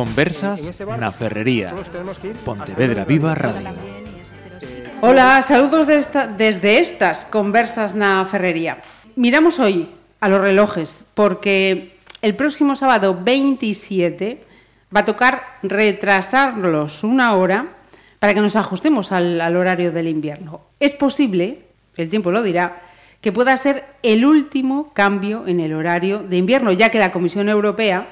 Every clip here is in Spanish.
Conversas na Ferrería. Pontevedra Viva Radio. Hola, saludos de esta- desde estas conversas na Ferrería. Miramos hoy a los relojes porque el próximo sábado 27 va a tocar retrasarlos una hora para que nos ajustemos al, al horario del invierno. Es posible, el tiempo lo dirá, que pueda ser el último cambio en el horario de invierno, ya que la Comisión Europea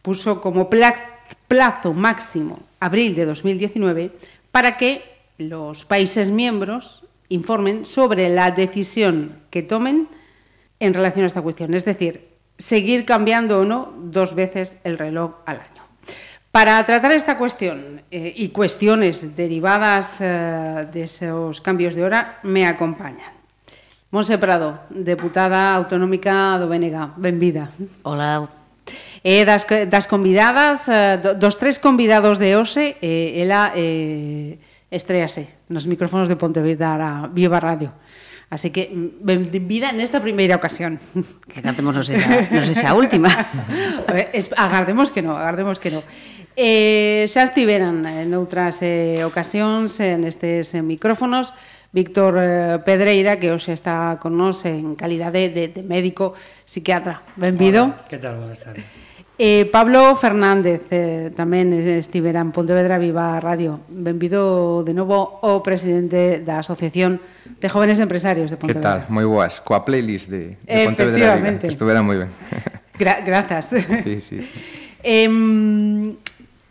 puso como pla- plazo máximo abril de 2019 para que los países miembros informen sobre la decisión que tomen en relación a esta cuestión, es decir, seguir cambiando o no dos veces el reloj al año. Para tratar esta cuestión eh, y cuestiones derivadas eh, de esos cambios de hora, me acompañan. Monse Prado, deputada autonómica do Benega, benvida. Hola, E das, das convidadas, eh, dos tres convidados de hoxe, eh, ela eh, estrease nos micrófonos de Pontevedra Viva Radio. Así que mm, benvida nesta primeira ocasión. Que cantemos non sexa, non sexa a última. Eh, agardemos que non, agardemos que non. Eh, xa estiveran en outras eh, ocasións, en estes eh, micrófonos, Víctor eh, Pedreira, que hoxe está con nós en calidade de, de médico psiquiatra. Benvido. Hola, que tal? Buenas tardes. Eh, Pablo Fernández, eh, tamén estivera en Pontevedra Viva Radio. Benvido de novo o presidente da Asociación de Jóvenes Empresarios de Pontevedra. Que tal? Moi boas. Coa playlist de, de Pontevedra Viva. Estuvera moi ben. Gra grazas. Sí, sí. Eh,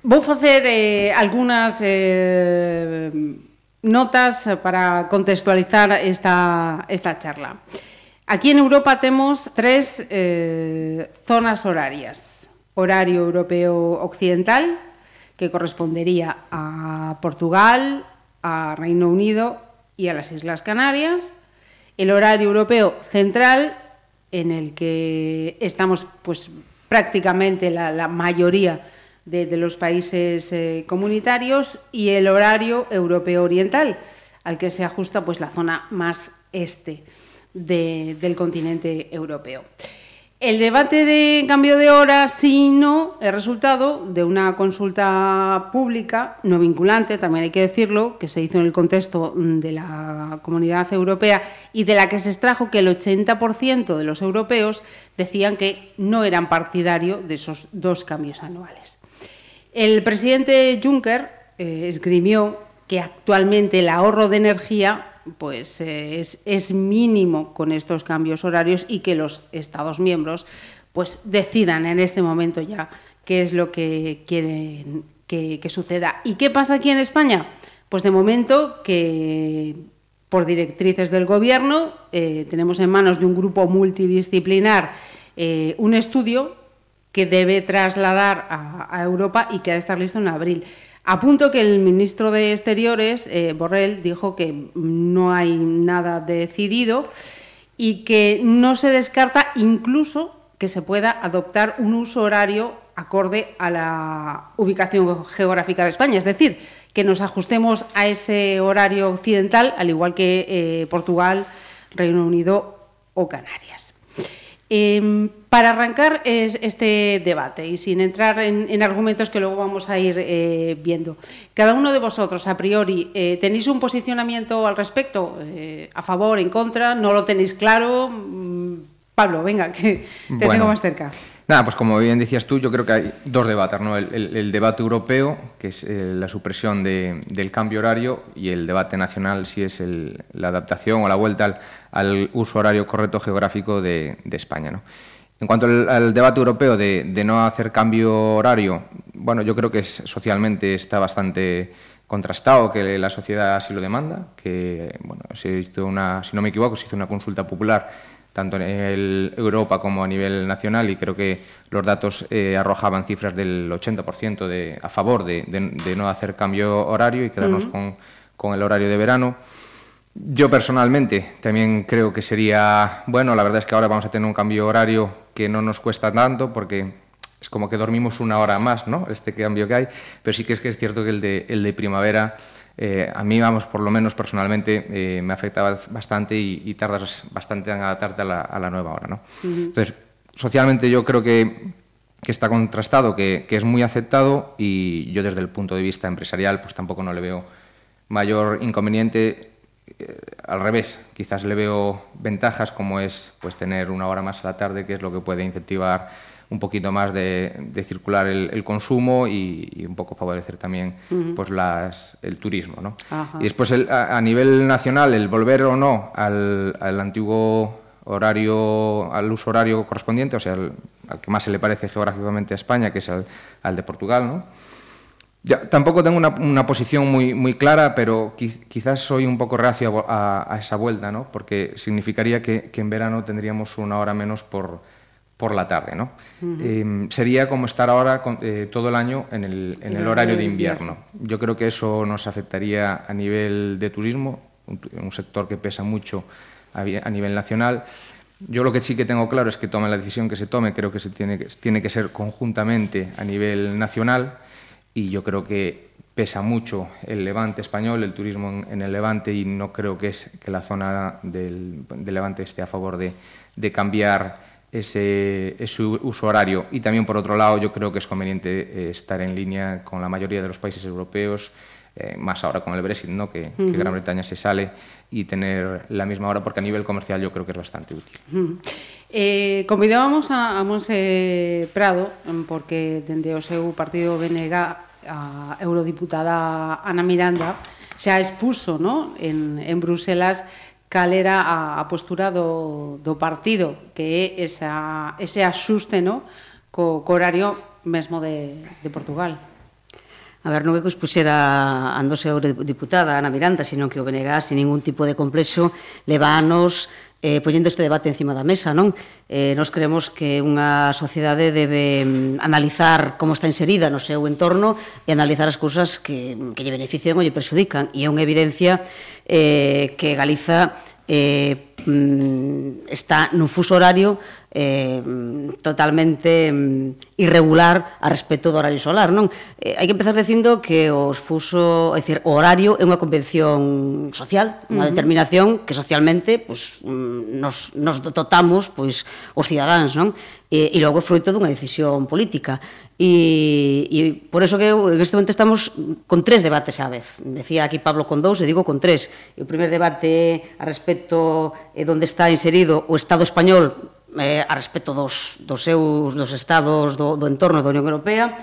vou facer eh, algunhas... Eh, notas para contextualizar esta, esta charla. Aquí en Europa temos tres eh, zonas horarias. Horario europeo occidental, que correspondería a Portugal, a Reino Unido y a las Islas Canarias. El horario europeo central, en el que estamos pues prácticamente la, la mayoría de, los países eh, comunitarios y el horario europeo oriental, al que se ajusta pues la zona más este de- del continente europeo. El debate de cambio de hora, sí y no, es resultado de una consulta pública, no vinculante, también hay que decirlo, que se hizo en el contexto de la comunidad europea y de la que se extrajo que el 80% de los europeos decían que no eran partidarios de esos dos cambios anuales. El presidente Juncker eh, esgrimió que actualmente el ahorro de energía pues, eh, es, mínimo con estos cambios horarios y que los Estados miembros pues, decidan en este momento ya qué es lo que quieren que, suceda. ¿Y qué pasa aquí en España? Pues de momento que por directrices del Gobierno eh, tenemos en manos de un grupo multidisciplinar un estudio que debe trasladar a, a Europa y que ha de estar listo en abril. Apunto que el ministro de Exteriores, eh, Borrell, dijo que no hay nada decidido y que no se descarta incluso que se pueda adoptar un uso horario acorde a la ubicación geográfica de España, es decir, que nos ajustemos a ese horario occidental, al igual que eh, Portugal, Reino Unido o Canarias. Eh, para arrancar es- este debate y sin entrar en, en argumentos que luego vamos a ir eh, viendo, cada uno de vosotros a priori eh, tenéis un posicionamiento al respecto, Eh, a favor, en contra, no lo tenéis claro. Mm, Pablo, venga, que te Bueno. tengo más cerca. Nada, pues como bien decías tú, yo creo que hay dos debates, ¿no? El, debate europeo, que es eh, la supresión de- del cambio horario, y el debate nacional, si es el- la adaptación o la vuelta al, uso horario correcto geográfico de, España. En cuanto al, al debate europeo de, de no hacer cambio horario, bueno, yo creo que es- socialmente está bastante contrastado que la sociedad así lo demanda, que bueno, se hizo una, si no me equivoco, se hizo una consulta popular tanto en el Europa como a nivel nacional y creo que los datos eh, arrojaban cifras del 80% de, a favor de, de- de no hacer cambio horario y quedarnos con, con el horario de verano. Yo personalmente también creo que sería, bueno, la verdad es que ahora vamos a tener un cambio horario que no nos cuesta tanto porque es como que dormimos una hora más, ¿no? Este cambio que hay, pero sí que es que es cierto que el de, el de primavera, eh, a mí, vamos, por lo menos personalmente, eh, me afecta bastante y, y tardas bastante en adaptarte a la, a la nueva hora, ¿no? Entonces, socialmente yo creo que que está contrastado, que, que, es muy aceptado y yo desde el punto de vista empresarial pues tampoco no le veo mayor inconveniente. Eh, al revés, quizás le veo ventajas como es pues tener una hora más a la tarde, que es lo que puede incentivar un poquito más de, de circular el, el consumo y, y, un poco favorecer también uh -huh. pues las, el turismo. ¿no? Y después el, a, a, nivel nacional, el volver o no al, al antiguo horario, al uso horario correspondiente, o sea, al, al, que más se le parece geográficamente a España, que es al, al de Portugal, ¿no? Ya, tampoco tengo una, una, posición muy, muy clara, pero quizás soy un poco reacio a, a, esa vuelta, ¿no? porque significaría que, que, en verano tendríamos una hora menos por, por la tarde. ¿no? Uh -huh. eh, sería como estar ahora con, eh, todo el año en el, en el horario de invierno. Yo creo que eso nos afectaría a nivel de turismo, un, un sector que pesa mucho a, a, nivel nacional. Yo lo que sí que tengo claro es que tome la decisión que se tome, creo que se tiene que, tiene que ser conjuntamente a nivel nacional y yo creo que pesa mucho el levante español, el turismo en, en el levante y no creo que, es, que la zona del, del levante esté a favor de, de cambiar ese, ese, uso horario. Y también, por otro lado, yo creo que es conveniente eh, estar en línea con la mayoría de los países europeos, eh, más ahora con el Brexit, ¿no? Que, uh -huh. que, Gran Bretaña se sale, y tener la misma hora, porque a nivel comercial yo creo que es bastante útil. Uh -huh. eh, convidábamos a, a Monse Prado, porque dende o seu partido BNG a eurodiputada Ana Miranda xa expuso ¿no? en, en Bruselas cal era a, a postura do, do partido, que é esa, ese axuste no? co, co horario mesmo de, de Portugal. A ver, non é que os puxera a nosa eurodiputada, Ana Miranda, sino que o BNG, sin ningún tipo de complexo, leva anos eh, poñendo este debate encima da mesa, non? Eh, nos creemos que unha sociedade debe mm, analizar como está inserida no seu entorno e analizar as cousas que, que lle benefician ou lle perxudican. E é unha evidencia eh, que Galiza eh, mm, está nun fuso horario eh, totalmente mm, irregular a respecto do horario solar, non? Eh, hai que empezar dicindo que os fuso, é dicir, o horario é unha convención social, unha uh -huh. determinación que socialmente pues, mm, nos, nos dotamos pois, os cidadáns, non? E, e logo é fruto dunha decisión política. E, e por eso que eu, en este momento estamos con tres debates á vez. Decía aquí Pablo con dous, e digo con tres. E o primer debate a respecto eh, de onde está inserido o Estado español eh, a respecto dos, dos seus dos estados do, do entorno da Unión Europea.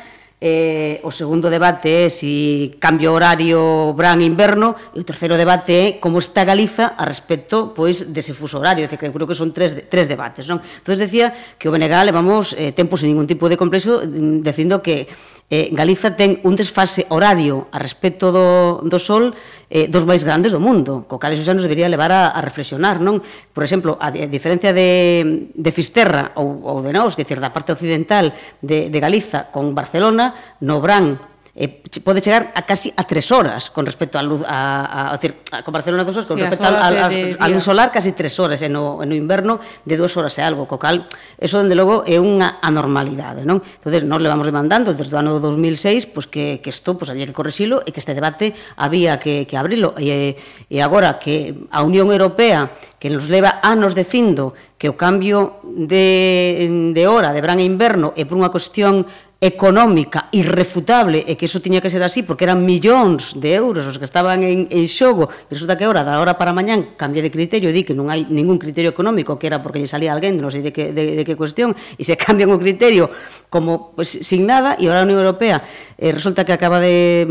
Eh, o segundo debate é si cambio horario verán-inverno e o terceiro debate é como está Galiza a respecto pois dese fuso horario, dice que creo que son tres, tres debates, non? Entonces decía que o BNG levamos eh, tempo sin ningún tipo de complexo mm, dicindo que eh, Galiza ten un desfase horario a respecto do, do sol eh, dos máis grandes do mundo, co cal iso xa nos debería levar a, a reflexionar, non? Por exemplo, a, a diferencia de, de Fisterra ou, ou de Naos, que é da parte occidental de, de Galiza con Barcelona, no Brán eh, pode chegar a casi a tres horas con respecto a luz a, a, a, decir, a con Barcelona dos horas con sí, respecto a, luz solar casi tres horas e no, no inverno de dúas horas e algo co cal eso dende logo é unha anormalidade non? Entonces nos levamos demandando desde o ano 2006 pois pues, que, que isto pois, pues, había que corrixilo e que este debate había que, que abrilo. E, e agora que a Unión Europea que nos leva anos dicindo que o cambio de, de hora de verán e inverno é por unha cuestión económica irrefutable e que eso tiña que ser así porque eran millóns de euros os que estaban en, en xogo e resulta que agora da hora para mañán cambia de criterio e di que non hai ningún criterio económico que era porque lle salía alguén non sei de que, de, de que cuestión e se cambian o criterio como pues, sin nada e agora a Unión Europea eh, resulta que acaba de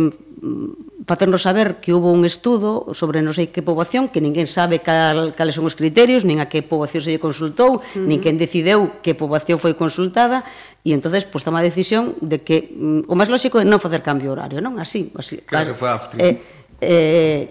facernos saber que hubo un estudo sobre non sei que poboación, que ninguén sabe cal, cales son os criterios, nin a que poboación se lle consultou, uh -huh. nin quen decideu que poboación foi consultada, e entonces pues, toma a decisión de que mm, o máis lóxico é non facer cambio horario, non? Así, así Creo que foi Austria. Eh, eh,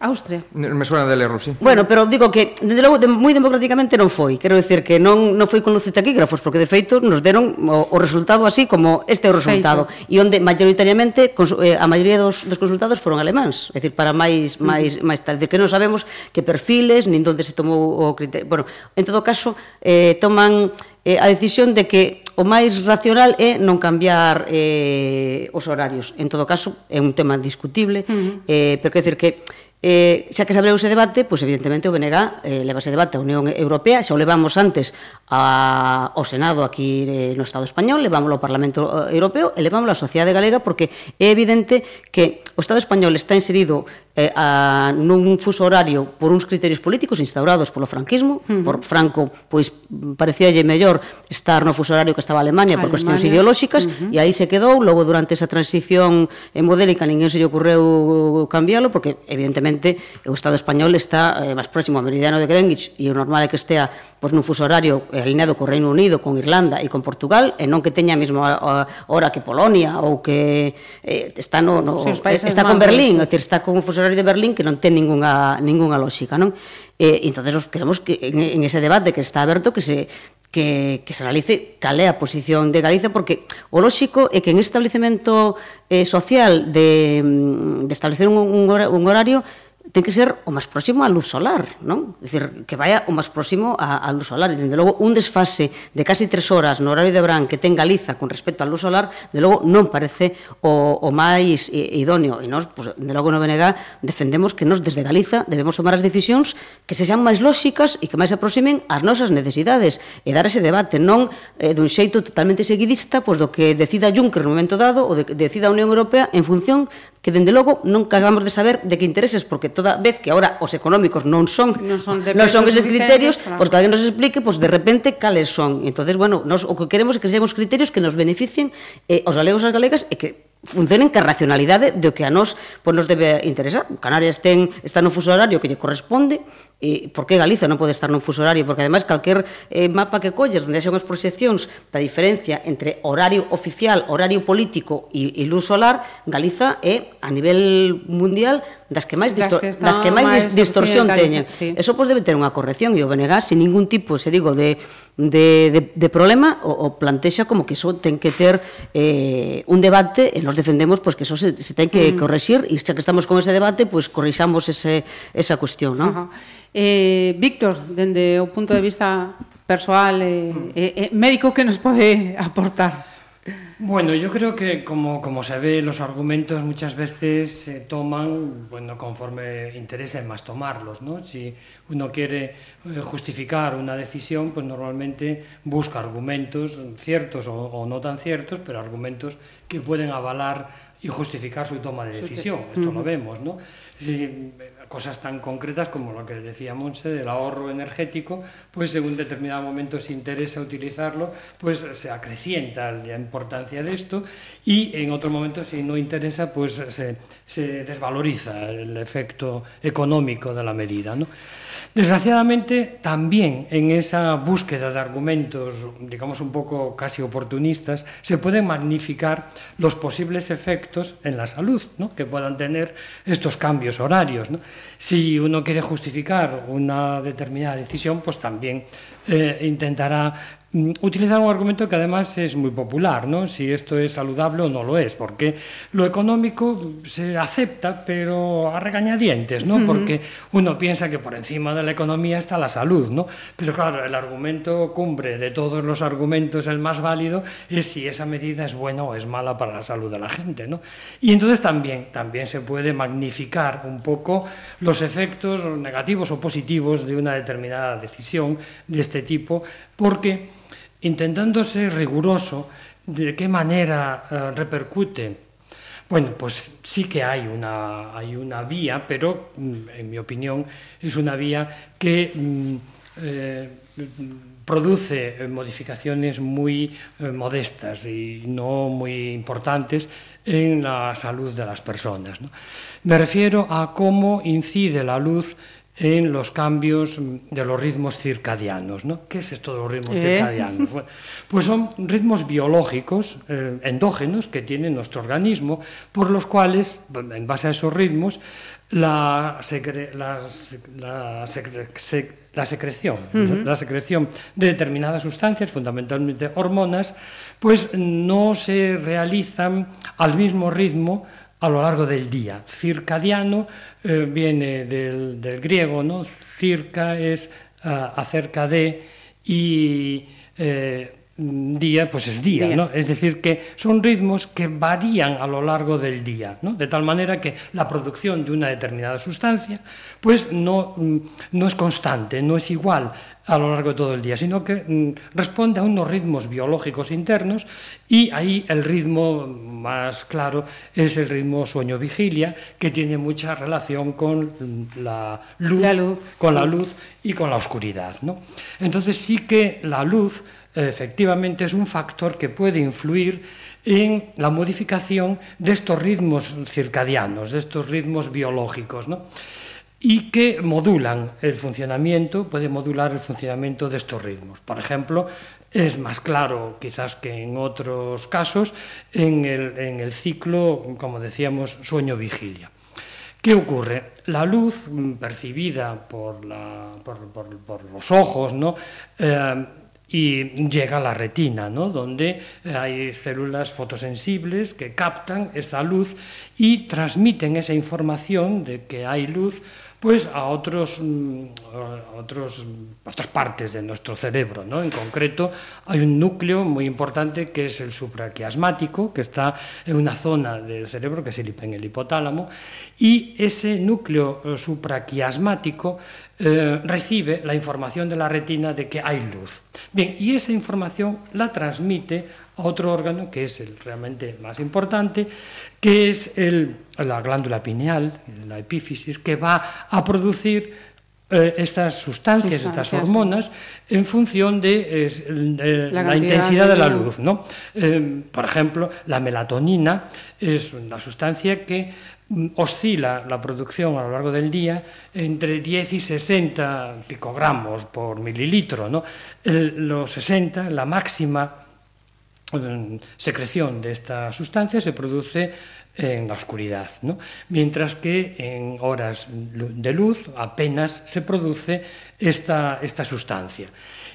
Austria. Me suena de lerlo, sí. Bueno, pero digo que, desde logo, de, moi democráticamente non foi. Quero decir que non, non foi con luces taquígrafos, porque de feito nos deron o, o resultado así como este é o resultado. Feito. E onde mayoritariamente eh, a maioría dos, dos consultados foron alemáns. É dicir, para máis, mm. máis, máis tal. É dicir, que non sabemos que perfiles, nin onde se tomou o criterio. Bueno, en todo caso, eh, toman eh, a decisión de que o máis racional é non cambiar eh, os horarios. En todo caso, é un tema discutible, uh -huh. eh, pero quer decir que Eh, xa que se abreu ese debate, pois evidentemente o BNG eh, leva ese debate. A Unión Europea, xa o levamos antes a, ao Senado aquí eh, no Estado Español, levámoslo ao Parlamento eh, Europeo e levámoslo á Sociedade Galega porque é evidente que O Estado español está inserido eh, a, nun fuso horario por uns criterios políticos instaurados polo franquismo, uh -huh. por Franco, pois parecíalle mellor estar no fuso horario que estaba Alemania por cuestións ideolóxicas, uh -huh. e aí se quedou, logo durante esa transición modélica ninguén se lle ocorreu cambiálo, porque evidentemente o Estado español está eh, máis próximo ao meridiano de Greenwich, e o normal é que estea pois, nun fuso horario alineado co Reino Unido, con Irlanda e con Portugal, e non que teña a mesma hora que Polonia, ou que eh, está no, no, sí, os países está con Berlín, é dicir, está con un fuso horario de Berlín que non ten ningunha ningunha lógica, non? E entonces queremos que en, en ese debate que está aberto que se que, que se analice cal é a posición de Galicia porque o lóxico é que en establecemento eh, social de, mm, de establecer un, un, un horario ten que ser o máis próximo á luz solar, non? É dicir, que vaya o máis próximo á, á luz solar. E, dende logo, un desfase de casi tres horas no horario de verán que ten Galiza con respecto á luz solar, de logo, non parece o, o máis idóneo. E nós, pues, de logo, no BNG defendemos que nós, desde Galiza, debemos tomar as decisións que se sean máis lóxicas e que máis aproximen ás nosas necesidades e dar ese debate, non eh, dun xeito totalmente seguidista, pois do que decida Juncker no momento dado ou de, decida a Unión Europea en función que dende logo non acabamos de saber de que intereses, porque toda vez que agora os económicos non son non son, de non son esos criterios, claro. pois que alguén nos explique pois de repente cales son. Entonces, bueno, nos, o que queremos é que sexan criterios que nos beneficien eh, os galegos e as galegas e que funcionen que a racionalidade do que a nós pois, nos debe interesar. Canarias ten, está no fuso horario que lle corresponde, e por que Galiza non pode estar nun fuso horario? Porque, ademais, calquer eh, mapa que colles onde haxa unhas proxeccións da diferencia entre horario oficial, horario político e, e luz solar, Galiza é, a nivel mundial, das que máis, disto das que, das que máis, máis distorsión teñen. Sí. Eso pois, debe ter unha corrección e o BNG, sin ningún tipo, se digo, de, de, de, de problema, o, o plantexa como que eso ten que ter eh, un debate e nos defendemos pois, que eso se, se ten que mm. corregir e xa que estamos con ese debate, pois corrixamos ese, esa cuestión. ¿no? Eh, Víctor, dende o punto de vista persoal e eh, eh, médico que nos pode aportar? Bueno, yo creo que como, como se ve, los argumentos muchas veces se toman bueno, conforme interesa más tomarlos. ¿no? Si uno quiere eh, justificar una decisión, pues normalmente busca argumentos ciertos o, o no tan ciertos, pero argumentos que pueden avalar y justificar su toma de decisión. Esto lo vemos, ¿no? Si, cosas tan concretas como lo que decía Monse del ahorro energético, pues en un determinado momento si interesa utilizarlo, pues se acrecienta la importancia de esto y en otro momento si no interesa, pues se, se desvaloriza el efecto económico de la medida. ¿no? Desgraciadamente, también en esa búsqueda de argumentos, digamos un poco casi oportunistas, se pueden magnificar los posibles efectos en la salud ¿no? que puedan tener estos cambios horarios. Si uno quiere justificar una determinada decisión, pues también eh, intentará Mm, utilizar un argumento que además es muy popular, ¿no? si esto es saludable o no lo es, porque lo económico se acepta, pero a regañadientes, ¿no? porque uno piensa que por encima de la economía está la salud, ¿no? pero claro, el argumento cumbre de todos los argumentos, el más válido, es si esa medida es buena o es mala para la salud de la gente. ¿no? Y entonces también, también se puede magnificar un poco los efectos negativos o positivos de una determinada decisión de este tipo, porque intentando ser riguroso de qué manera eh, repercute. Bueno, pues sí que hay una, hay una vía, pero mm, en mi opinión es una vía que mm, eh, produce modificaciones muy eh, modestas y no muy importantes en la salud de las personas. Me refiero a cómo incide la luz en los cambios de los ritmos circadianos. ¿no? ¿Qué es esto de los ritmos ¿Eh? circadianos? Bueno, pues son ritmos biológicos eh, endógenos que tiene nuestro organismo, por los cuales, en base a esos ritmos, la, secre la, la, secre la secreción, uh -huh. la secreción de determinadas sustancias, fundamentalmente hormonas, pues no se realizan al mismo ritmo a lo largo del día. Circadiano eh, viene del, griego, ¿no? Circa es uh, acerca de y eh, día, pues es día, día, ¿no? Es decir, que son ritmos que varían a lo largo del día, ¿no? De tal manera que la producción de una determinada sustancia, pues no, mm, no es constante, no es igual a lo largo de todo el día, sino que mm, responde a unos ritmos biológicos internos y ahí el ritmo más claro es el ritmo sueño-vigilia, que tiene mucha relación con mm, la luz, la luz, con la luz y con la oscuridad, ¿no? Entonces sí que la luz efectivamente es un factor que puede influir en la modificación de estos ritmos circadianos, de estos ritmos biológicos, ¿no? y que modulan el funcionamiento, puede modular el funcionamiento de estos ritmos. Por ejemplo, es más claro quizás que en otros casos en el, en el ciclo, como decíamos, sueño-vigilia. ¿Qué ocurre? La luz percibida por, la, por, por los ojos, ¿no? Eh, y llega a la retina, ¿no? donde hay células fotosensibles que captan esta luz y transmiten esa información de que hay luz pues a otros, mm, otros, otras partes de nuestro cerebro. ¿no? En concreto, hay un núcleo muy importante que es el supraquiasmático, que está en una zona del cerebro, que es el, en el hipotálamo, y ese núcleo eh, supraquiasmático eh, recibe la información de la retina de que hay luz. Bien, y esa información la transmite a otro órgano que es el realmente más importante, que es el, la glándula pineal, la epífisis, que va a producir eh, estas sustancias, estas hormonas, en función de eh, la, la, intensidad de, de la luz. ¿no? Por ejemplo, la melatonina es una sustancia que oscila la producción a lo largo del día entre 10 y 60 picogramos por mililitro. ¿no? Los 60, la máxima secreción de esta sustancia se produce en la oscuridad, ¿no? mientras que en horas de luz apenas se produce esta, esta sustancia.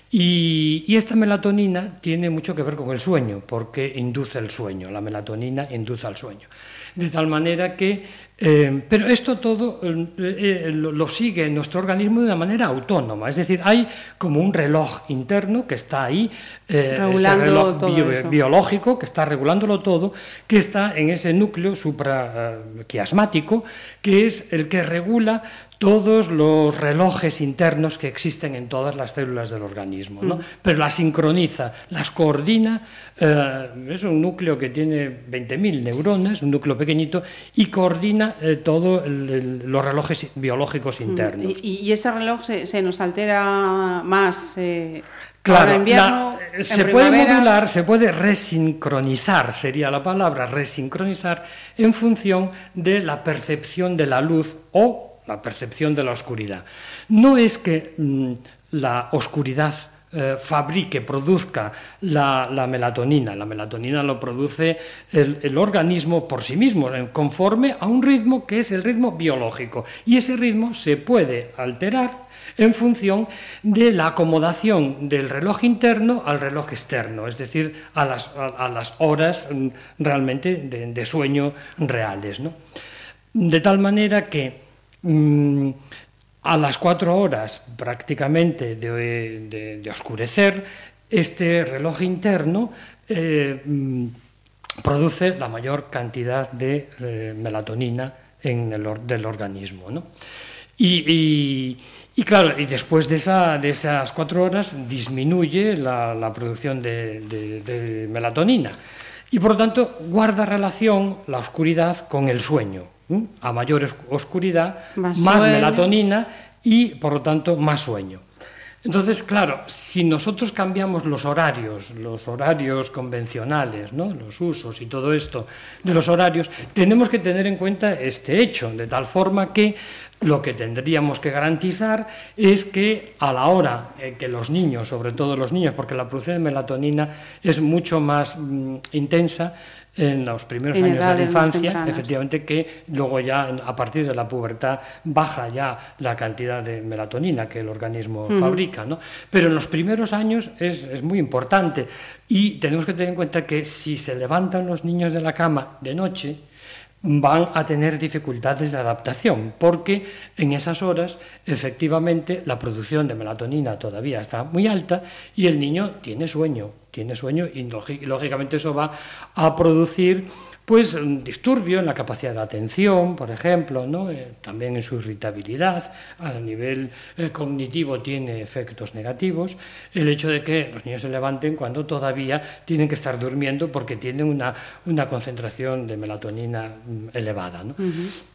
Y, y, esta melatonina tiene mucho que ver con el sueño, porque induce el sueño, la melatonina induce al sueño. De tal manera que eh, pero esto todo eh, eh, lo, sigue nuestro organismo de una manera autónoma, es decir, hay como un reloj interno que está ahí, eh, ese reloj bio, biológico que está regulándolo todo, que está en ese núcleo supraquiasmático, que es el que regula todos los relojes internos que existen en todas las células del organismo, ¿no? Mm. pero las sincroniza, las coordina, eh, es un núcleo que tiene 20.000 neuronas, un núcleo pequeñito, y coordina eh, todos los relojes biológicos mm. internos. ¿Y, y ese reloj se, se, nos altera más? Eh... Claro, invierno, la, se puede modular, se puede resincronizar, sería la palabra, resincronizar, en función de la percepción de la luz o la percepción de la oscuridad. No es que mmm, la oscuridad eh, fabrique, produzca la, la, melatonina. La melatonina lo produce el, organismo por sí mismo, conforme a un ritmo que es el ritmo biológico. Y ese ritmo se puede alterar en función de la acomodación del reloj interno al reloj externo, es decir, a las, a las horas mm, realmente de, de sueño reales. ¿no? De tal manera que Mm, a las cuatro horas prácticamente de, oscurecer, este reloj interno eh, mm, produce la mayor cantidad de eh, melatonina en el del organismo. ¿no? Y, claro, y después de, esa, de, esas cuatro horas disminuye la, la producción de, de melatonina. Y por lo tanto guarda relación la oscuridad con el sueño a mayor oscuridad, más, más melatonina y, por lo tanto, más sueño. Entonces, claro, si nosotros cambiamos los horarios, los horarios convencionales, ¿no? los usos y todo esto de los horarios, tenemos que tener en cuenta este hecho, de tal forma que lo que tendríamos que garantizar es que a la hora que los niños, sobre todo los niños, porque la producción de melatonina es mucho más mm, intensa, en los primeros en años de la infancia, efectivamente que luego ya a partir de la pubertad baja ya la cantidad de melatonina que el organismo mm. fabrica, ¿no? Pero en los primeros años es, es, muy importante y tenemos que tener en cuenta que si se levantan los niños de la cama de noche, van a tener dificultades de adaptación, porque en esas horas efectivamente la producción de melatonina todavía está muy alta y el niño tiene sueño, tiene sueño y lógicamente eso va a producir pues un disturbio en la capacidad de atención, por ejemplo, ¿no? Eh, también en su irritabilidad, a nivel eh, cognitivo tiene efectos negativos, el hecho de que los niños se levanten cuando todavía tienen que estar durmiendo porque tienen una, una concentración de melatonina mm, elevada. ¿no?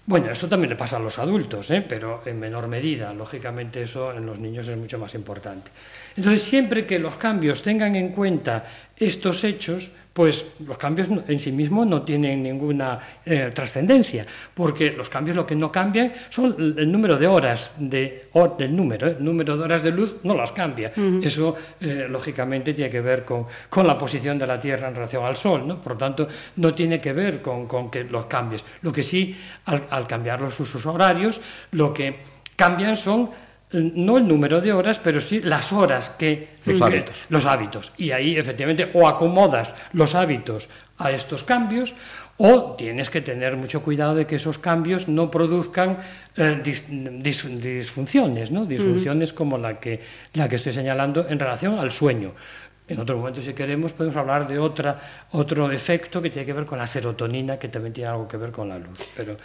Bueno, esto también le pasa a los adultos, ¿eh? pero en menor medida, lógicamente eso en los niños es mucho más importante. Entonces, siempre que los cambios tengan en cuenta estos hechos, pues los cambios en sí mismos no tienen ninguna eh, trascendencia, porque los cambios lo que no cambian son el número de horas de, del número, el ¿eh? número de horas de luz no las cambia. Eso, eh, lógicamente, tiene que ver con, con, la posición de la Tierra en relación al Sol, ¿no? por lo tanto, no tiene que ver con, con que los cambios. Lo que sí, al, al cambiar los usos horarios, lo que cambian son no el número de horas, pero sí las horas que... Los hábitos. los hábitos. Y ahí efectivamente o acomodas los hábitos a estos cambios o tienes que tener mucho cuidado de que esos cambios no produzcan eh, disfunciones, ¿no? disfunciones como la que, la que estoy señalando en relación al sueño. En otro momento, si queremos, podemos hablar de otra, otro efecto que tiene que ver con la serotonina, que también tiene algo que ver con la luz. Pero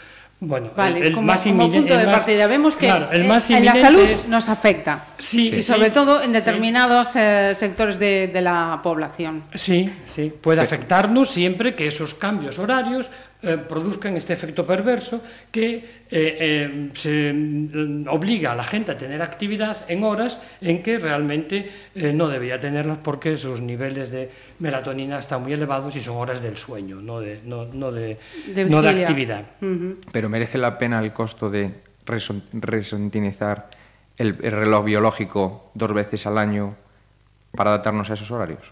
bueno, vale, el, como, más como punto de partida vemos que claro, el más en la salud es... nos afecta sí, y sobre todo en determinados sí. eh, sectores de, de, la población. Sí, sí, puede afectarnos siempre que esos cambios horarios eh, produzcan este efecto perverso que eh, eh, se mm, obliga a la gente a tener actividad en horas en que realmente eh, no debería tenerlas porque sus niveles de melatonina están muy elevados y son horas del sueño, no de, no, no de, de, no de actividad. Uh -huh. Pero merece la pena el costo de resentinizar el, el reloj biológico dos veces al año para adaptarnos a esos horarios.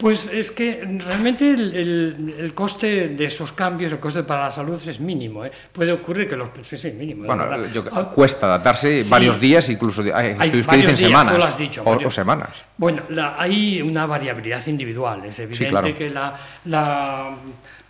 Pues es que realmente el, el, el, coste de esos cambios, el coste para la salud es mínimo. ¿eh? Puede ocurrir que los... Sí, sí, mínimo. Bueno, yo, ah, cuesta adaptarse sí, varios días, incluso ay, hay usted dice semanas. Tú lo has dicho, o, o, semanas. Bueno, la, hay una variabilidad individual. Es evidente sí, claro. que la, la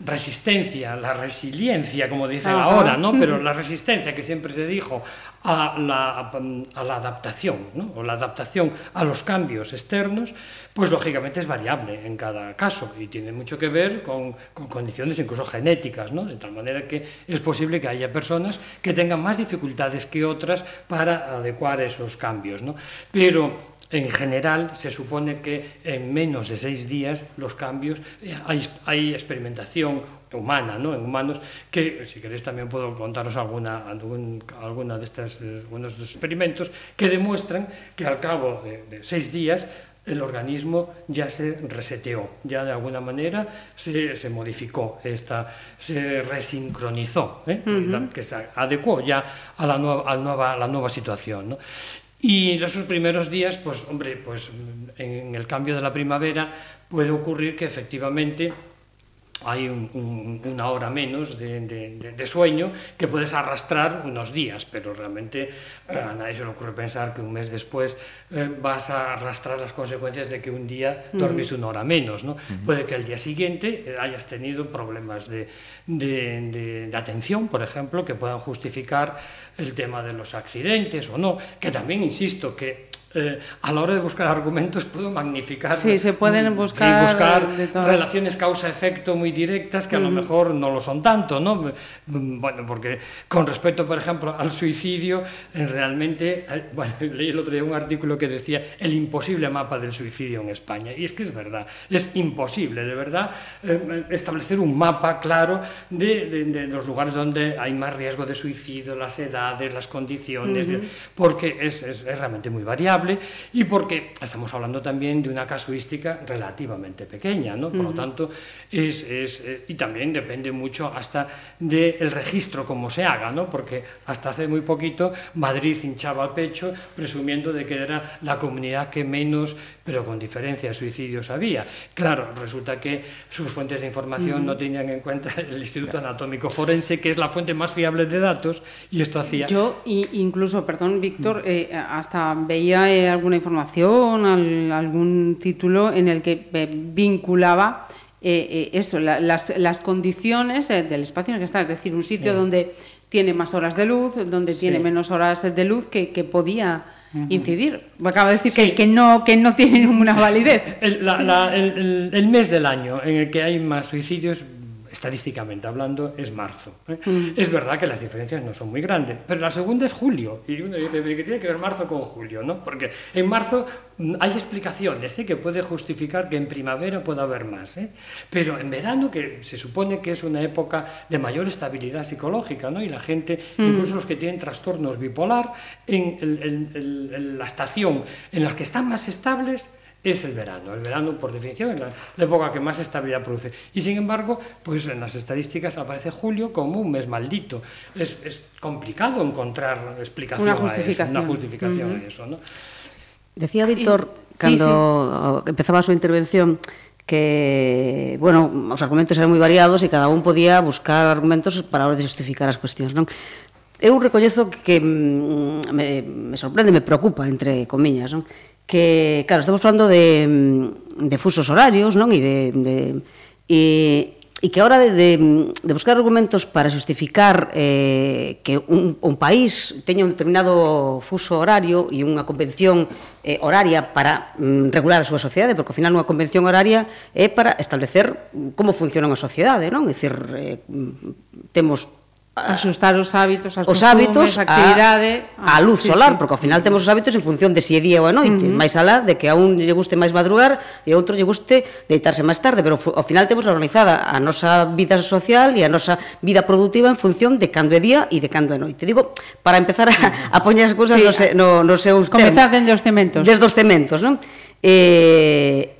resistencia, la resiliencia, como dicen Ajá. ahora, ¿no? Pero la resistencia que siempre se dijo a la, a la adaptación, ¿no? o la adaptación a los cambios externos, pues lógicamente es variable en cada caso y tiene mucho que ver con, con condiciones incluso genéticas, ¿no? de tal manera que es posible que haya personas que tengan más dificultades que otras para adecuar esos cambios. ¿no? Pero en general se supone que en menos de seis días los cambios, eh, hay, hay experimentación humana, ¿no? en humanos, que si queréis también puedo contaros alguna, algún, alguna de estas, eh, algunos de estos experimentos que demuestran que al cabo de, de seis días el organismo ya se reseteó, ya de alguna manera se, se modificó, esta, se resincronizó, ¿eh? uh -huh. que se adecuó ya a la nueva, a nueva, a la nueva situación. ¿no? Y en esos primeros días, pues hombre, pues en el cambio de la primavera puede ocurrir que efectivamente hay un, un, una hora menos de, de, de, sueño que puedes arrastrar unos días, pero realmente eh, a nadie se le ocurre pensar que un mes después eh, vas a arrastrar las consecuencias de que un día dormiste una hora menos. ¿no? Uh -huh. Puede que al día siguiente eh, hayas tenido problemas de, de, atención, por ejemplo, que puedan justificar el tema de los accidentes o no, que también insisto que eh, a la hora de buscar argumentos puedo magnificar. Sí, se pueden buscar, buscar relaciones causa-efecto muy directas que a lo mejor no lo son tanto, ¿no? Bueno, porque con respecto, por ejemplo, al suicidio, eh, realmente, eh, bueno, leí el otro día un artículo que decía el imposible mapa del suicidio en España. Y es que es verdad, es imposible, de verdad, eh, establecer un mapa claro de, de, de, los lugares donde hay más riesgo de suicidio, las edades, las condiciones, uh -huh. porque es, es, es realmente muy variable y porque estamos hablando también de una casuística relativamente pequeña, ¿no? Por uh -huh. lo tanto, es, es eh, y también depende mucho hasta del de registro, cómo se haga, ¿no? Porque hasta hace muy poquito Madrid hinchaba el pecho presumiendo de que era la comunidad que menos, pero con diferencia, suicidios había. Claro, resulta que sus fuentes de información uh -huh. no tenían en cuenta el Instituto Anatómico Forense, que es la fuente más fiable de datos, y esto hacía... Yo, incluso, perdón, Víctor, eh, hasta veía alguna información, al, algún título en el que vinculaba eh, eso, la, las, las, condiciones eh, del espacio en el que está, es decir, un sitio sí. donde tiene más horas de luz, donde sí. tiene menos horas de luz que, que podía uh -huh. incidir. Acaba de decir sí. que, que, no, que no tiene ninguna validez. El, la, la, el, el, mes del año en el que hay más suicidios estadísticamente hablando, es marzo. ¿eh? Mm. Es verdad que las diferencias no son muy grandes, pero la segunda es julio. Y uno dice, ¿qué tiene que ver marzo con julio? ¿no? Porque en marzo mm, hay explicaciones ¿eh? que puede justificar que en primavera pueda haber más. ¿eh? Pero en verano, que se supone que es una época de mayor estabilidad psicológica, ¿no? y la gente, mm. incluso los que tienen trastornos bipolar, en el, el, el, la estación en la que están más estables, es el verano. El verano, por definición, es la, la, época que más estabilidad produce. Y sin embargo, pues en las estadísticas aparece julio como un mes maldito. Es, es complicado encontrar explicación una justificación. a eso, una justificación uh -huh. a eso, ¿no? Decía Víctor, y, cuando sí, sí. empezaba su intervención, que, bueno, os argumentos eran moi variados e cada un podía buscar argumentos para hora de justificar as cuestións, non? Eu recollezo que, que mm, me, me sorprende, me preocupa, entre comiñas, non? que, claro, estamos falando de, mm, de fusos horarios, non? E de, de e, e que a hora de, de, de buscar argumentos para justificar eh, que un, un país teña un determinado fuso horario e unha convención eh, horaria para mm, regular a súa sociedade, porque ao final unha convención horaria é para establecer mm, como funciona unha sociedade, non? É dicir, eh, mm, temos Asustar os hábitos, as os hábitos, a actividade, a, a luz sí, solar, sí. porque ao final temos os hábitos en función de se si é día ou a noite, uh -huh. máis alá de que a un lle guste máis madrugar e a outro lle guste deitarse máis tarde, pero ao final temos organizada a nosa vida social e a nosa vida productiva en función de cando é día e de cando é noite. Digo, para empezar a, a poñer as cousas sí, no, se, no, no seus Comezar dende os cementos. Desde os cementos, non? Eh,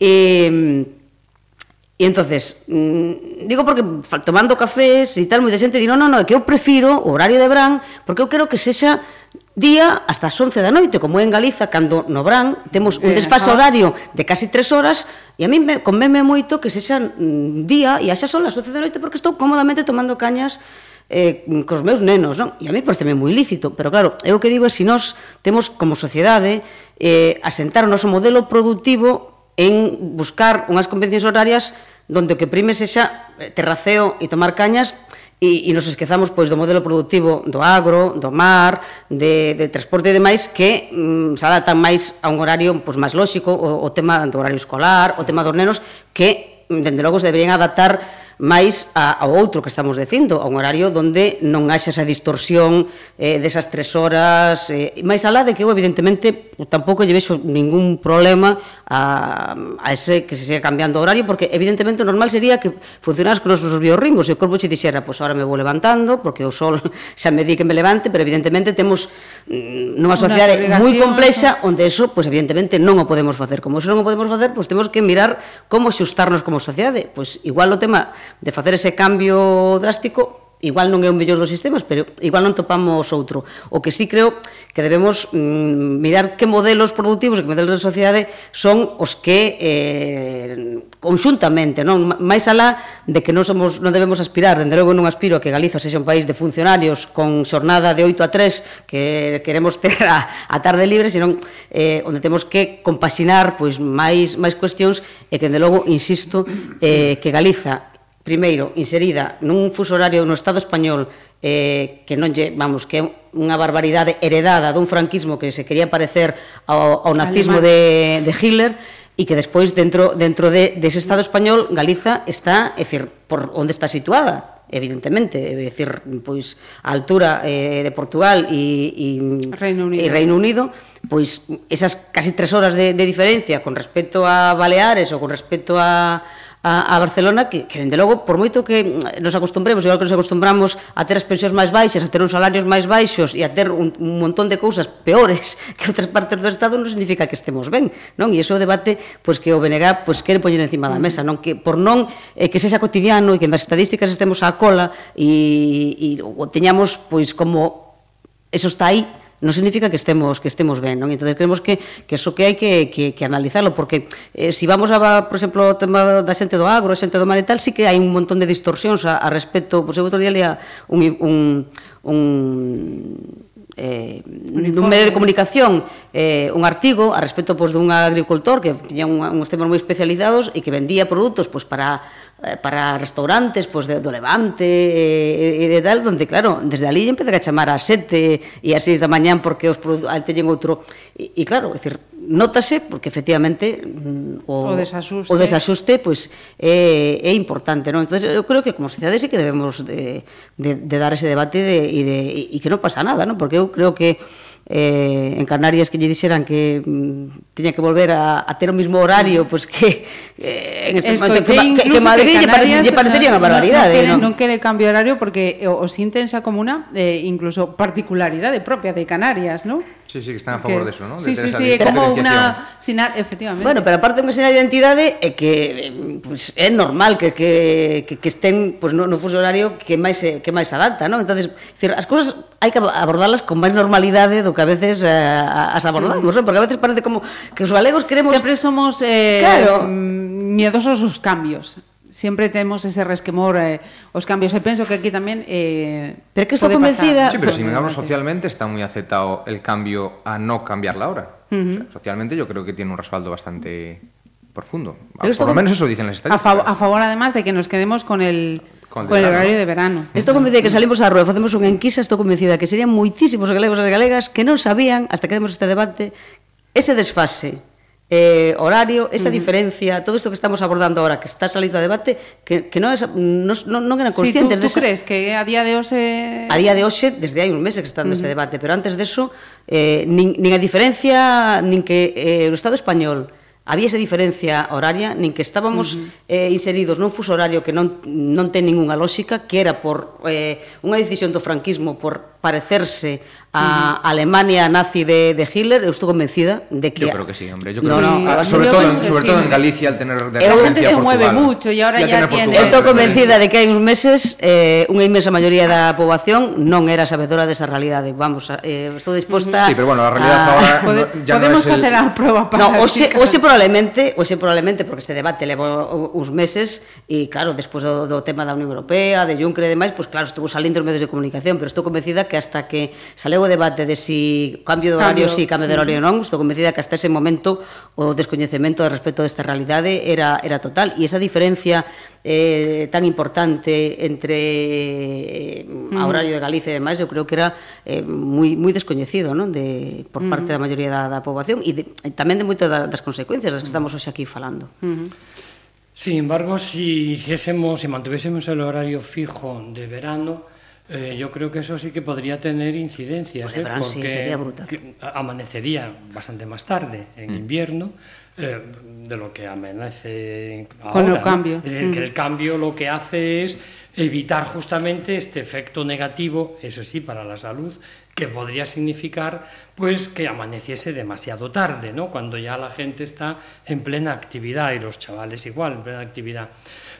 E, e entonces mm, digo porque tomando cafés e tal, moita xente di, non, non, non, é que eu prefiro o horario de Bran, porque eu quero que sexa día hasta as 11 da noite, como é en Galiza, cando no Bran temos un desfase horario de casi 3 horas, e a mí me convenme moito que sexa mm, día e xa son as 11 da noite, porque estou cómodamente tomando cañas eh, cos meus nenos, non? E a mí pareceme moi lícito, pero claro, eu que digo é se si nós temos como sociedade eh, asentar o noso modelo productivo en buscar unhas convencións horarias donde o que prime sexa eh, terraceo e tomar cañas e, e nos esquezamos pois do modelo productivo do agro, do mar, de, de transporte e demais que mm, se adaptan máis a un horario pois, máis lóxico, o, o tema do horario escolar, sí. o tema dos nenos, que mm, dende logo se deberían adaptar máis a, ao outro que estamos dicindo, a un horario onde non haxa esa distorsión eh, desas tres horas, eh, máis alá de que eu evidentemente tampouco lle vexo ningún problema a, a ese que se siga cambiando o horario, porque evidentemente o normal sería que funcionas con os nosos biorritmos, e o corpo che dixera, pois pues, ahora me vou levantando, porque o sol xa me di que me levante, pero evidentemente temos mm, nunha sociedade moi complexa, onde eso, pois pues, evidentemente non o podemos facer. Como eso non o podemos facer, pois pues, temos que mirar como xustarnos como sociedade. Pois igual o tema de facer ese cambio drástico, igual non é o mellor dos sistemas, pero igual non topamos outro. O que sí creo que debemos mm, mirar que modelos produtivos, que modelos de sociedade son os que eh, conxuntamente, non máis alá de que non somos non debemos aspirar, dende logo non aspiro a que Galiza sexa un país de funcionarios con xornada de 8 a 3 que queremos ter a, a tarde libre, senón eh, onde temos que compaxinar pois máis máis cuestións e que dende logo insisto eh, que Galiza primeiro, inserida nun fuso horario no Estado español eh, que non lle, vamos, que é unha barbaridade heredada dun franquismo que se quería parecer ao, ao nazismo de, de Hitler, e que despois dentro dentro de dese Estado español Galiza está, é dicir, por onde está situada, evidentemente, é dicir, pois a altura eh, de Portugal e, e Reino Unido, e Reino Unido pois esas casi tres horas de, de diferencia con respecto a Baleares ou con respecto a a, a Barcelona que, que, dende logo, por moito que nos acostumbremos, igual que nos acostumbramos a ter as pensións máis baixas, a ter uns salarios máis baixos e a ter un, un montón de cousas peores que outras partes do Estado, non significa que estemos ben, non? E iso é o debate pois, que o BNG pois, quere poñer encima da mesa, non? Que por non eh, que sexa cotidiano e que nas estadísticas estemos á cola e, e o teñamos pois como eso está aí, non significa que estemos que estemos ben, non? Entonces creemos que que eso que hai que que que analizarlo porque eh, si vamos a, por exemplo, o tema da xente do agro, a xente do mar e tal, sí que hai un montón de distorsións a, a respecto, pois pues, eu outro día lia un un un eh, nun medio de comunicación eh, un artigo a respecto pois, dun agricultor que tiña un, uns temas moi especializados e que vendía produtos pois, para, eh, para restaurantes pois, de, do Levante eh, e, e de tal, donde claro, desde ali empecé a chamar a sete e a seis da mañán porque os teñen outro e, e claro, é dicir, nótase porque efectivamente mm, o, o desasuste, o desasuste pois, é, é importante. Non? Entonces, eu creo que como sociedade sí que debemos de, de, de dar ese debate de, e, de, e que non pasa nada, non? porque eu creo que eh, en Canarias que lle dixeran que mm, tiña que volver a, a ter o mismo horario pois pues que eh, en este momento que, que, que Madrid lle, pare, lle eh, parecería unha barbaridade non, non, quere, non quere cambio horario porque eh, o, o sinten xa como unha eh, incluso particularidade propia de Canarias non? Sí, sí, que están a favor que... de eso, ¿no? De sí, sí, sí, como unha sinal, efectivamente. Bueno, pero aparte de unha sinal de identidade eh, é eh, que eh, pues, é normal que, que, que, que estén pues, no, no fuso horario que máis que máis adapta, ¿no? Entonces, decir, as cousas hai que abordarlas con máis normalidade do que a veces eh, as abordamos, ¿no? porque a veces parece como que os galegos queremos Sempre somos eh claro. miedosos os cambios sempre temos ese resquemor eh, os cambios e penso que aquí tamén eh, pero que estou convencida sí, pero si miramos socialmente está moi aceptado el cambio a no cambiar la hora. Uh -huh. o sea, socialmente yo creo que tiene un respaldo bastante profundo. Pero por lo menos eso dicen las estadísticas a, fav a favor además de que nos quedemos con el con, con el horario de verano. Estou convencida que salimos á rúa, facemos unha enquisa, estou convencida que serían moitísimos galegos e galegas que non sabían, hasta que demos este debate, ese desfase eh, horario, esa uh -huh. diferencia, todo isto que estamos abordando ahora, que está salido a debate, que, que non, es, non, non eran conscientes. Sí, tú, tú crees que a día de hoxe... A día de hoxe, desde hai uns meses que está dando uh -huh. este debate, pero antes deso, eh, nin, nin a diferencia, nin que eh, o Estado español había esa diferencia horaria, nin que estábamos uh -huh. eh, inseridos nun fuso horario que non, non ten ninguna lógica, que era por eh, unha decisión do franquismo por parecerse a Alemania nazi de, de, Hitler, eu estou convencida de que... Yo creo que sí, hombre. Yo creo no, no, que... Sí. sobre, todo, en, sobre sí. todo en Galicia, al tener de La gente se Portugal, mueve mucho y ahora ya, ya tiene... Estou convencida de que hai uns meses eh, unha inmensa maioría da poboación non era sabedora desa realidade. Vamos, eh, estou disposta... Sí, pero bueno, a realidad a... ahora Pode, ya Podemos no es facer el... a prova para... No, hoxe, hoxe probablemente, hoxe probablemente, porque este debate levou uns meses e claro, despois do, do tema da Unión Europea, de Juncker e demais, pois pues, claro, estuvo salindo os medios de comunicación, pero estou convencida que hasta que saleu o debate de si cambio de horario cambio. si, cambio de horario mm. non, estou convencida que hasta ese momento o descoñecemento respecto desta realidade era, era total, e esa diferencia eh, tan importante entre eh, a mm. horario de Galicia e demais, eu creo que era eh, moi moi descoñecido, non, de por mm. parte da maioría da, da poboación e, de, e tamén de moito da, das consecuencias das que estamos hoxe aquí falando. Mm-hmm. Sin embargo, si hiciésemos, si mantuvésemos el horario fijo de verano, Eh, yo creo que eso sí que podría tener incidencias, ¿eh? porque sí, sería brutal. amanecería bastante más tarde en mm. invierno eh, de lo que amanece ahora. Con el cambio. ¿no? Es decir, mm. que el cambio lo que hace es evitar justamente este efecto negativo, eso sí, para la salud, que podría significar pues que amaneciese demasiado tarde, ¿no? Cuando ya la gente está en plena actividad y los chavales igual, en plena actividad.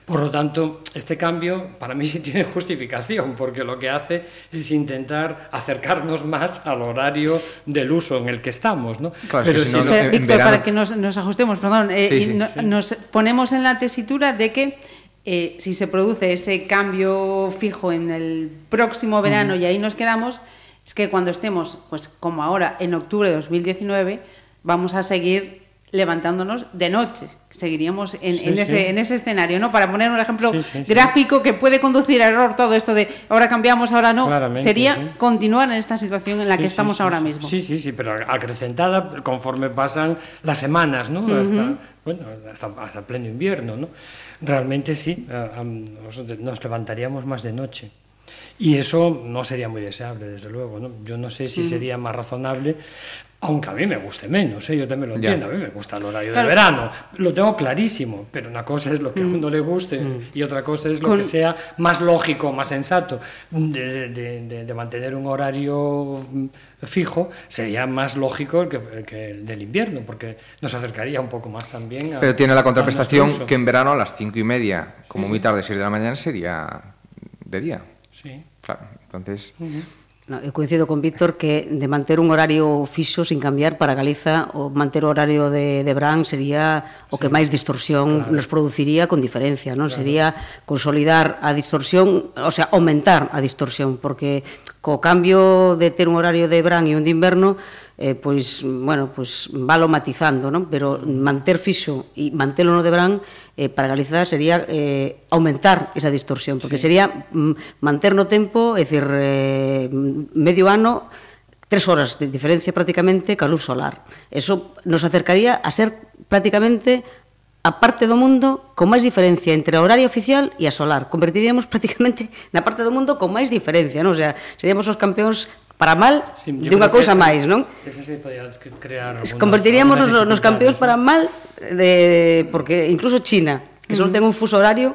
Por lo tanto, este cambio para mí sí tiene justificación, porque lo que hace es intentar acercarnos más al horario del uso en el que estamos. ¿no? Claro, Pero es que si no, Espera, Víctor, verano... para que nos, nos ajustemos, perdón, eh, sí, sí, no, sí. nos ponemos en la tesitura de que eh, si se produce ese cambio fijo en el próximo verano uh -huh. y ahí nos quedamos, es que cuando estemos, pues como ahora, en octubre de 2019, vamos a seguir levantándonos de noche. Seguiríamos en, sí, en, ese, sí. en ese escenario, ¿no? Para poner un ejemplo sí, gráfico que puede conducir a error todo esto de ahora cambiamos, ahora no. Claramente, Sería continuar en esta situación en la que estamos ahora mismo. Sí, sí, sí, pero acrecentada conforme pasan las semanas, ¿no? Uh -huh. hasta, bueno, hasta, hasta, pleno invierno, ¿no? Realmente sí, nos levantaríamos más de noche. Y eso no sería muy deseable, desde luego. ¿no? Yo no sé si sería más razonable aunque a mí me guste menos, ¿eh? yo también lo entiendo, a mí me gusta el horario de verano, lo tengo clarísimo, pero una cosa es lo que a mm. uno le guste mm. y otra cosa es lo que sea más lógico, más sensato. De, mantener un horario fijo sería más lógico que, que, el del invierno, porque nos acercaría un poco más también a... Pero tiene la contraprestación que en verano a las cinco y media, como muy tarde, seis de la mañana, sería de día. Sí. Claro, entonces... No, eu coincido con Víctor que de manter un horario fixo sin cambiar para Galiza o manter o horario de, de Bran sería o sí, que máis distorsión claro. nos produciría con diferencia, non? Claro. Sería consolidar a distorsión, o sea, aumentar a distorsión, porque co cambio de ter un horario de Bran e un de inverno, eh, pois, bueno, pois valo matizando, non? pero manter fixo e mantelo no de verán eh, para Galiza sería eh, aumentar esa distorsión, porque sí. sería mm, manter no tempo, é dicir, eh, medio ano, tres horas de diferencia prácticamente ca luz solar. Eso nos acercaría a ser prácticamente a parte do mundo con máis diferencia entre a horaria oficial e a solar. Convertiríamos prácticamente na parte do mundo con máis diferencia, non? O sea, seríamos os campeóns para mal sí, de unha cousa máis, non? Ese se podía crear Convertiríamos nos, nos campeóns para mal de, porque incluso China, que só uh -huh. ten un fuso horario,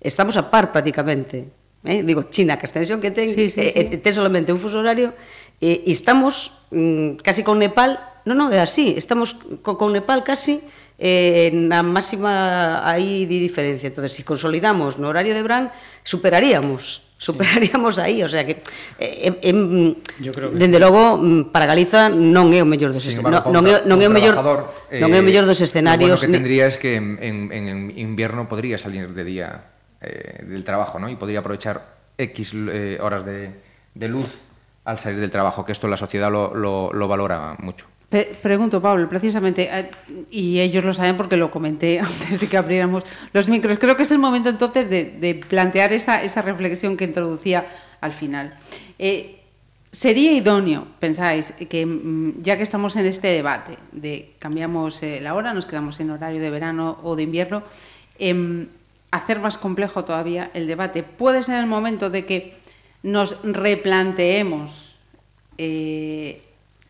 estamos a par prácticamente. Eh? Digo, China, que a extensión que ten, sí, sí, eh, sí. Eh, ten solamente un fuso horario, eh, e estamos mm, casi con Nepal, non, non, é así, estamos co, con Nepal casi eh, na máxima aí de diferencia. Entón, se si consolidamos no horario de Bran, superaríamos superaríamos aí, o sea que eh, eh, Yo creo que dende sí. logo mm, para Galiza non é o mellor dos escenarios, non, non, é, non é o mellor eh, non é o eh, mellor dos escenarios. Lo bueno que tendría es que en, en, en invierno podría salir de día eh, del trabajo, ¿no? Y podría aprovechar X eh, horas de, de luz al salir del trabajo, que esto la sociedad lo, lo, lo valora mucho. Pregunto, Pablo, precisamente, eh, y ellos lo saben porque lo comenté antes de que abriéramos los micros, creo que es el momento entonces de, de plantear esa, esa, reflexión que introducía al final. Eh, ¿Sería idóneo, pensáis, que mm, ya que estamos en este debate de cambiamos eh, la hora, nos quedamos en horario de verano o de invierno, eh, hacer más complejo todavía el debate? ¿Puede ser el momento de que nos replanteemos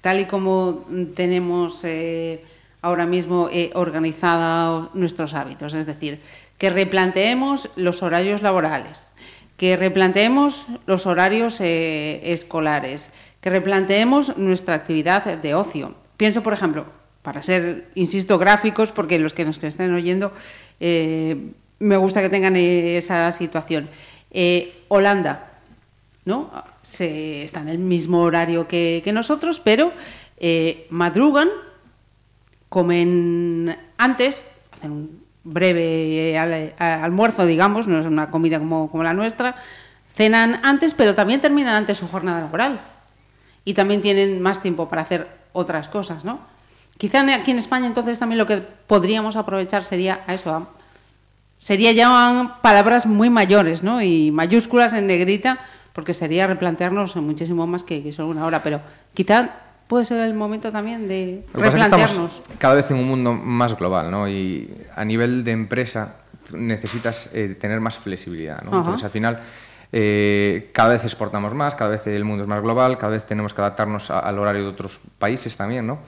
tal y como tenemos eh, ahora mismo eh, organizados nuestros hábitos, es decir, que replanteemos los horarios laborales, que replanteemos los horarios eh, escolares, que replanteemos nuestra actividad de ocio. Pienso, por ejemplo, para ser, insisto, gráficos, porque los que nos estén oyendo, me gusta que tengan esa situación. Holanda, ¿no? Se, está en el mismo horario que, que nosotros, pero eh, madrugan, comen antes, hacen un breve al, almuerzo, digamos, no es una comida como, como la nuestra, cenan antes, pero también terminan antes su jornada laboral. Y también tienen más tiempo para hacer otras cosas, ¿no? Quizá aquí en España entonces también lo que podríamos aprovechar sería a eso, sería ya palabras muy mayores, ¿no? Y mayúsculas en negrita porque sería replantearnos muchísimo más que, que solo una hora, pero quizá puede ser el momento también de replantearnos. Es cada vez en un mundo más global, ¿no? Y a nivel de empresa necesitas eh, tener más flexibilidad, ¿no? Entonces, al final, eh, cada vez exportamos más, cada vez el mundo es más global, cada vez tenemos que adaptarnos a, al horario de otros países también, ¿no?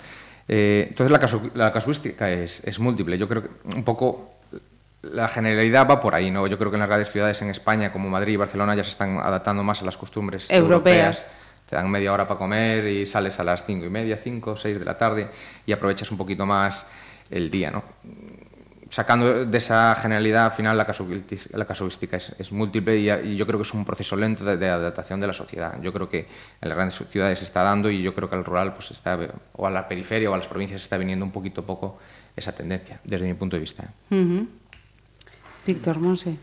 Eh, entonces, la, casu la casuística es, es múltiple. Yo creo que un poco la generalidad va por ahí, ¿no? Yo creo que en las grandes ciudades en España, como Madrid y Barcelona, ya se están adaptando más a las costumbres europeas. Te dan media hora para comer y sales a las cinco y media, cinco, seis de la tarde y aprovechas un poquito más el día, ¿no? Sacando de esa generalidad, al final la, casuística, es, múltiple y, yo creo que es un proceso lento de, adaptación de la sociedad. Yo creo que en las grandes ciudades se está dando y yo creo que al rural, pues está, o a la periferia o a las provincias está viniendo un poquito poco esa tendencia, desde mi punto de vista. Víctor Monse.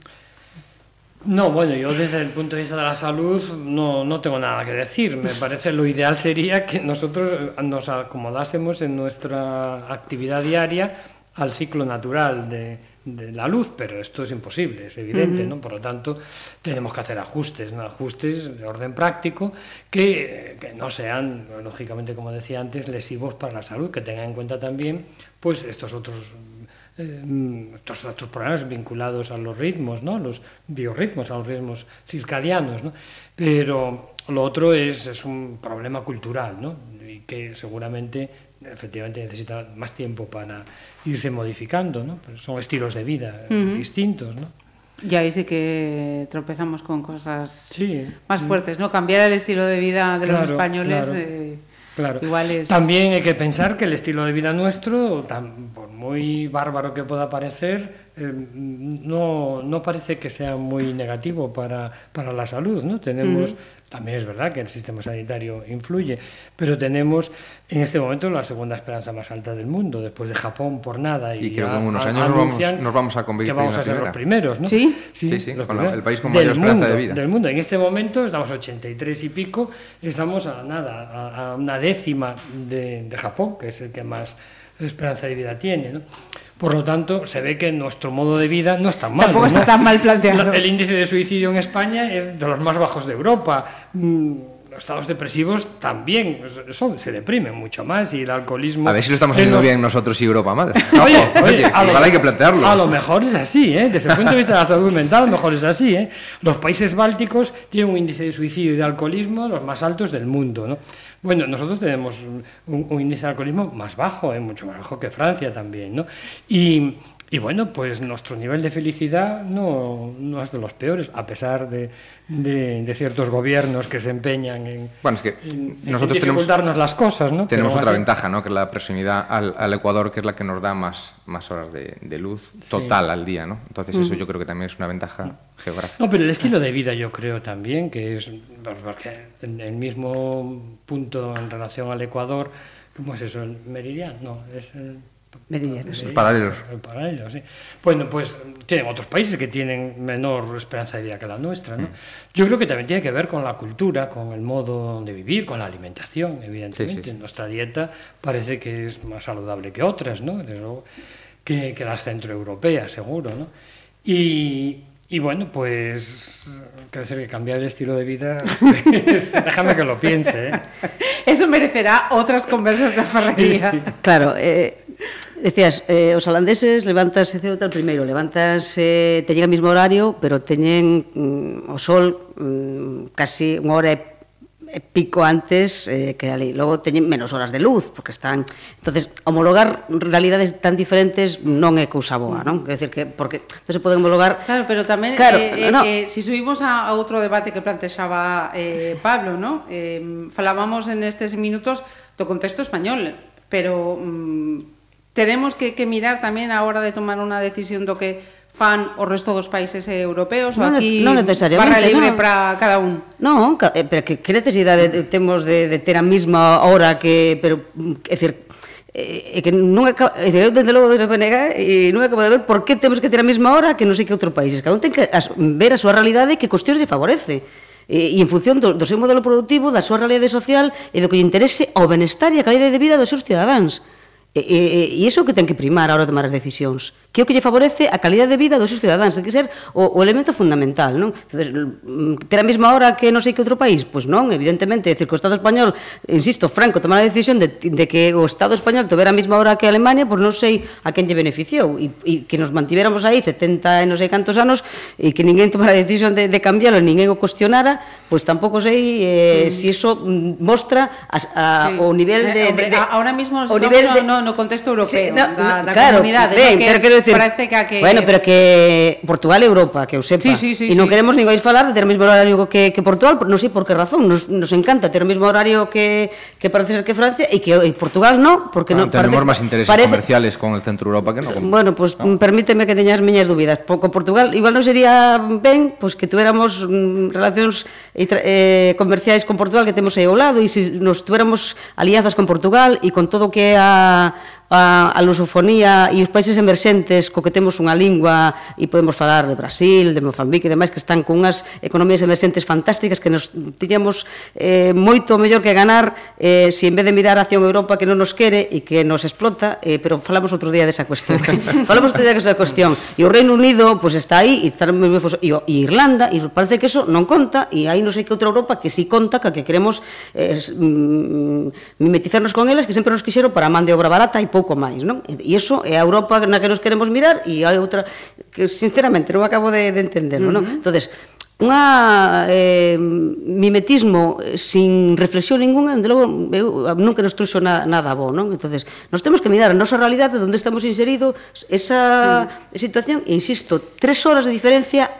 No, bueno, yo desde el punto de vista de la salud no, no, tengo nada que decir. Me parece lo ideal sería que nosotros nos acomodásemos en nuestra actividad diaria al ciclo natural de, de la luz, pero esto es imposible, es evidente, uh -huh. ¿no? Por lo tanto, tenemos que hacer ajustes, ¿no? ajustes de orden práctico que, que, no sean, lógicamente, como decía antes, lesivos para la salud, que tengan en cuenta también pues estos otros eh, estos otros problemas vinculados a los ritmos, ¿no? los biorritmos, a los ritmos circadianos. ¿no? Pero lo otro es, es un problema cultural ¿no? y que seguramente efectivamente necesita más tiempo para irse modificando. ¿no? son estilos de vida uh -huh. distintos. ¿no? Y ahí sí que tropezamos con cosas sí. más fuertes, ¿no? Cambiar el estilo de vida de claro, los españoles. Claro. De... Claro. Igual es... También hay que pensar que el estilo de vida nuestro, por muy bárbaro que pueda parecer, eh, no, no parece que sea muy negativo para, para la salud. ¿no? Tenemos, uh -huh. también es verdad que el sistema sanitario influye, pero tenemos en este momento la segunda esperanza más alta del mundo, después de Japón por nada. Y, y creo que en unos años nos vamos, nos vamos, a convertir que vamos en a ser primera. los primeros. ¿no? Sí, sí, sí, sí con la, el país con mayor mundo, esperanza de vida. Del mundo. En este momento estamos a 83 y pico, estamos a nada, a, a una décima de, de Japón, que es el que más esperanza de vida tiene. ¿no? Por lo tanto, se ve que nuestro modo de vida no está mal. Tampoco ¿no? está tan mal planteado. El índice de suicidio en España es de los más bajos de Europa. Mm, Los estados depresivos también eso, se deprimen mucho más y el alcoholismo... A ver si lo estamos haciendo los... bien nosotros y Europa mal. Oye, oye, oye a lo, igual hay que plantearlo. A lo mejor es así, ¿eh? desde el punto de vista de la salud mental, a lo mejor es así. ¿eh? Los países bálticos tienen un índice de suicidio y de alcoholismo los más altos del mundo. ¿no? Bueno, nosotros tenemos un, índice de alcoholismo más bajo, ¿eh? mucho más bajo que Francia también, ¿no? Y bueno, pues nuestro nivel de felicidad no, no es de los peores, a pesar de, de, de, ciertos gobiernos que se empeñan en, bueno, es que en, nosotros en dificultarnos tenemos, las cosas, ¿no? Tenemos Pero otra así... ventaja, ¿no? Que es la proximidad al, al, Ecuador, que es la que nos da más, más horas de, de luz total sí. al día, ¿no? Entonces eso yo creo que también es una ventaja geográfica. No, pero el estilo de vida yo creo también que es, porque en el mismo punto en relación al Ecuador, ¿cómo es eso? ¿El meridiano? No, es el Meridianos. Los paralelos. paralelos sí. Bueno, pues tienen otros países que tienen menor esperanza de vida que la nuestra. ¿no? Mm. Yo creo que también tiene que ver con la cultura, con el modo de vivir, con la alimentación, evidentemente. Sí, sí, sí. Nuestra dieta parece que es más saludable que otras, ¿no? Desde luego, que, que las centroeuropeas, seguro. ¿no? Y, y bueno, pues, quiero decir que cambiar el estilo de vida, pues, déjame que lo piense. ¿eh? Eso merecerá otras conversas de ferrería. Sí. Claro, eh, Decías, eh, os holandeses levantanse cedo tal primeiro, levantanse, teñen o mismo horario, pero teñen mm, o sol mm, casi unha hora e pico antes eh, que ali. Logo teñen menos horas de luz, porque están... entonces homologar realidades tan diferentes non é cousa boa, non? Quer decir que porque non se poden homologar... Claro, pero tamén claro, eh, eh, no. eh, si subimos a, a outro debate que plantexaba eh, Pablo, non? Eh, falábamos en estes minutos do contexto español, pero mm, teremos que, que mirar tamén a hora de tomar unha decisión do que fan o resto dos países eh, europeos non, ou aquí non barra libre no. para cada un. Non, eh, pero que, que necesidade temos de, de ter a mesma hora que... Pero, é dicir, eh, e que non acabo, eu desde logo de a negar e non acabo de ver por que temos que ter a mesma hora que non sei que outro país. Cada un ten que ver a súa realidade que cuestións lle favorece e, e en función do, do seu modelo productivo, da súa realidade social e do que lle interese ao benestar e a calidade de vida dos seus cidadáns. E, e, e iso que ten que primar a hora de tomar as decisións, que é o que lle favorece a calidade de vida dos seus cidadáns, que ser o, o elemento fundamental, non? Entonces, mm, ter a mesma hora que non sei que outro país, pois non, evidentemente, decir, que o Estado español, insisto, Franco tomara a decisión de, de que o Estado español tivera a mesma hora que a Alemania, pois non sei a quen lle beneficiou e, e que nos mantivéramos aí 70 e non sei cantos anos e que ninguén tomara a decisión de, de cambiálo, ninguén o cuestionara, pois tampouco sei eh, mm. si iso mostra a, a, sí. o nivel de, eh, hombre, de, de, ahora mismo o nivel no, de, no, no contexto europeo sí, no, da, da claro, comunidade, ben, no, que... pero que decir, parece que que Bueno, pero que Portugal e Europa, que eu sepa. Sí, sí, sí, e non sí. queremos nin oír falar de ter o mesmo horario que, que Portugal, non sei por que razón, nos, nos encanta ter o mesmo horario que, que parece ser que Francia e que e Portugal non, porque ah, bueno, non parece... Máis intereses parece... comerciales con el centro Europa que non con... Bueno, pues no. permíteme que teñas miñas dúbidas. Con Portugal igual non sería ben pues, que tuéramos mm, relacións eh, eh, comerciais con Portugal que temos aí ao lado e se nos tuéramos alianzas con Portugal e con todo o que é a a, a lusofonía e os países emerxentes co que temos unha lingua e podemos falar de Brasil, de Mozambique e demais que están con unhas economías emerxentes fantásticas que nos tiñamos eh, moito mellor que ganar eh, se si en vez de mirar hacia unha Europa que non nos quere e que nos explota, eh, pero falamos outro día desa cuestión. falamos outro día desa cuestión. E o Reino Unido pues, está aí e, está, e, e Irlanda e parece que eso non conta e aí non sei que outra Europa que si sí conta que, que queremos eh, mm, mimetizarnos con elas que sempre nos quixeron para man de obra barata e pouco pouco máis, non? E iso é a Europa na que nos queremos mirar e hai outra que sinceramente non acabo de, de entenderlo, uh -huh. non? Entonces, unha eh, mimetismo sin reflexión ninguna, de logo eu, nunca nos truxo na, nada bo, non? Entonces, nos temos que mirar a nosa realidade onde estamos inserido esa mm. situación, e insisto, tres horas de diferencia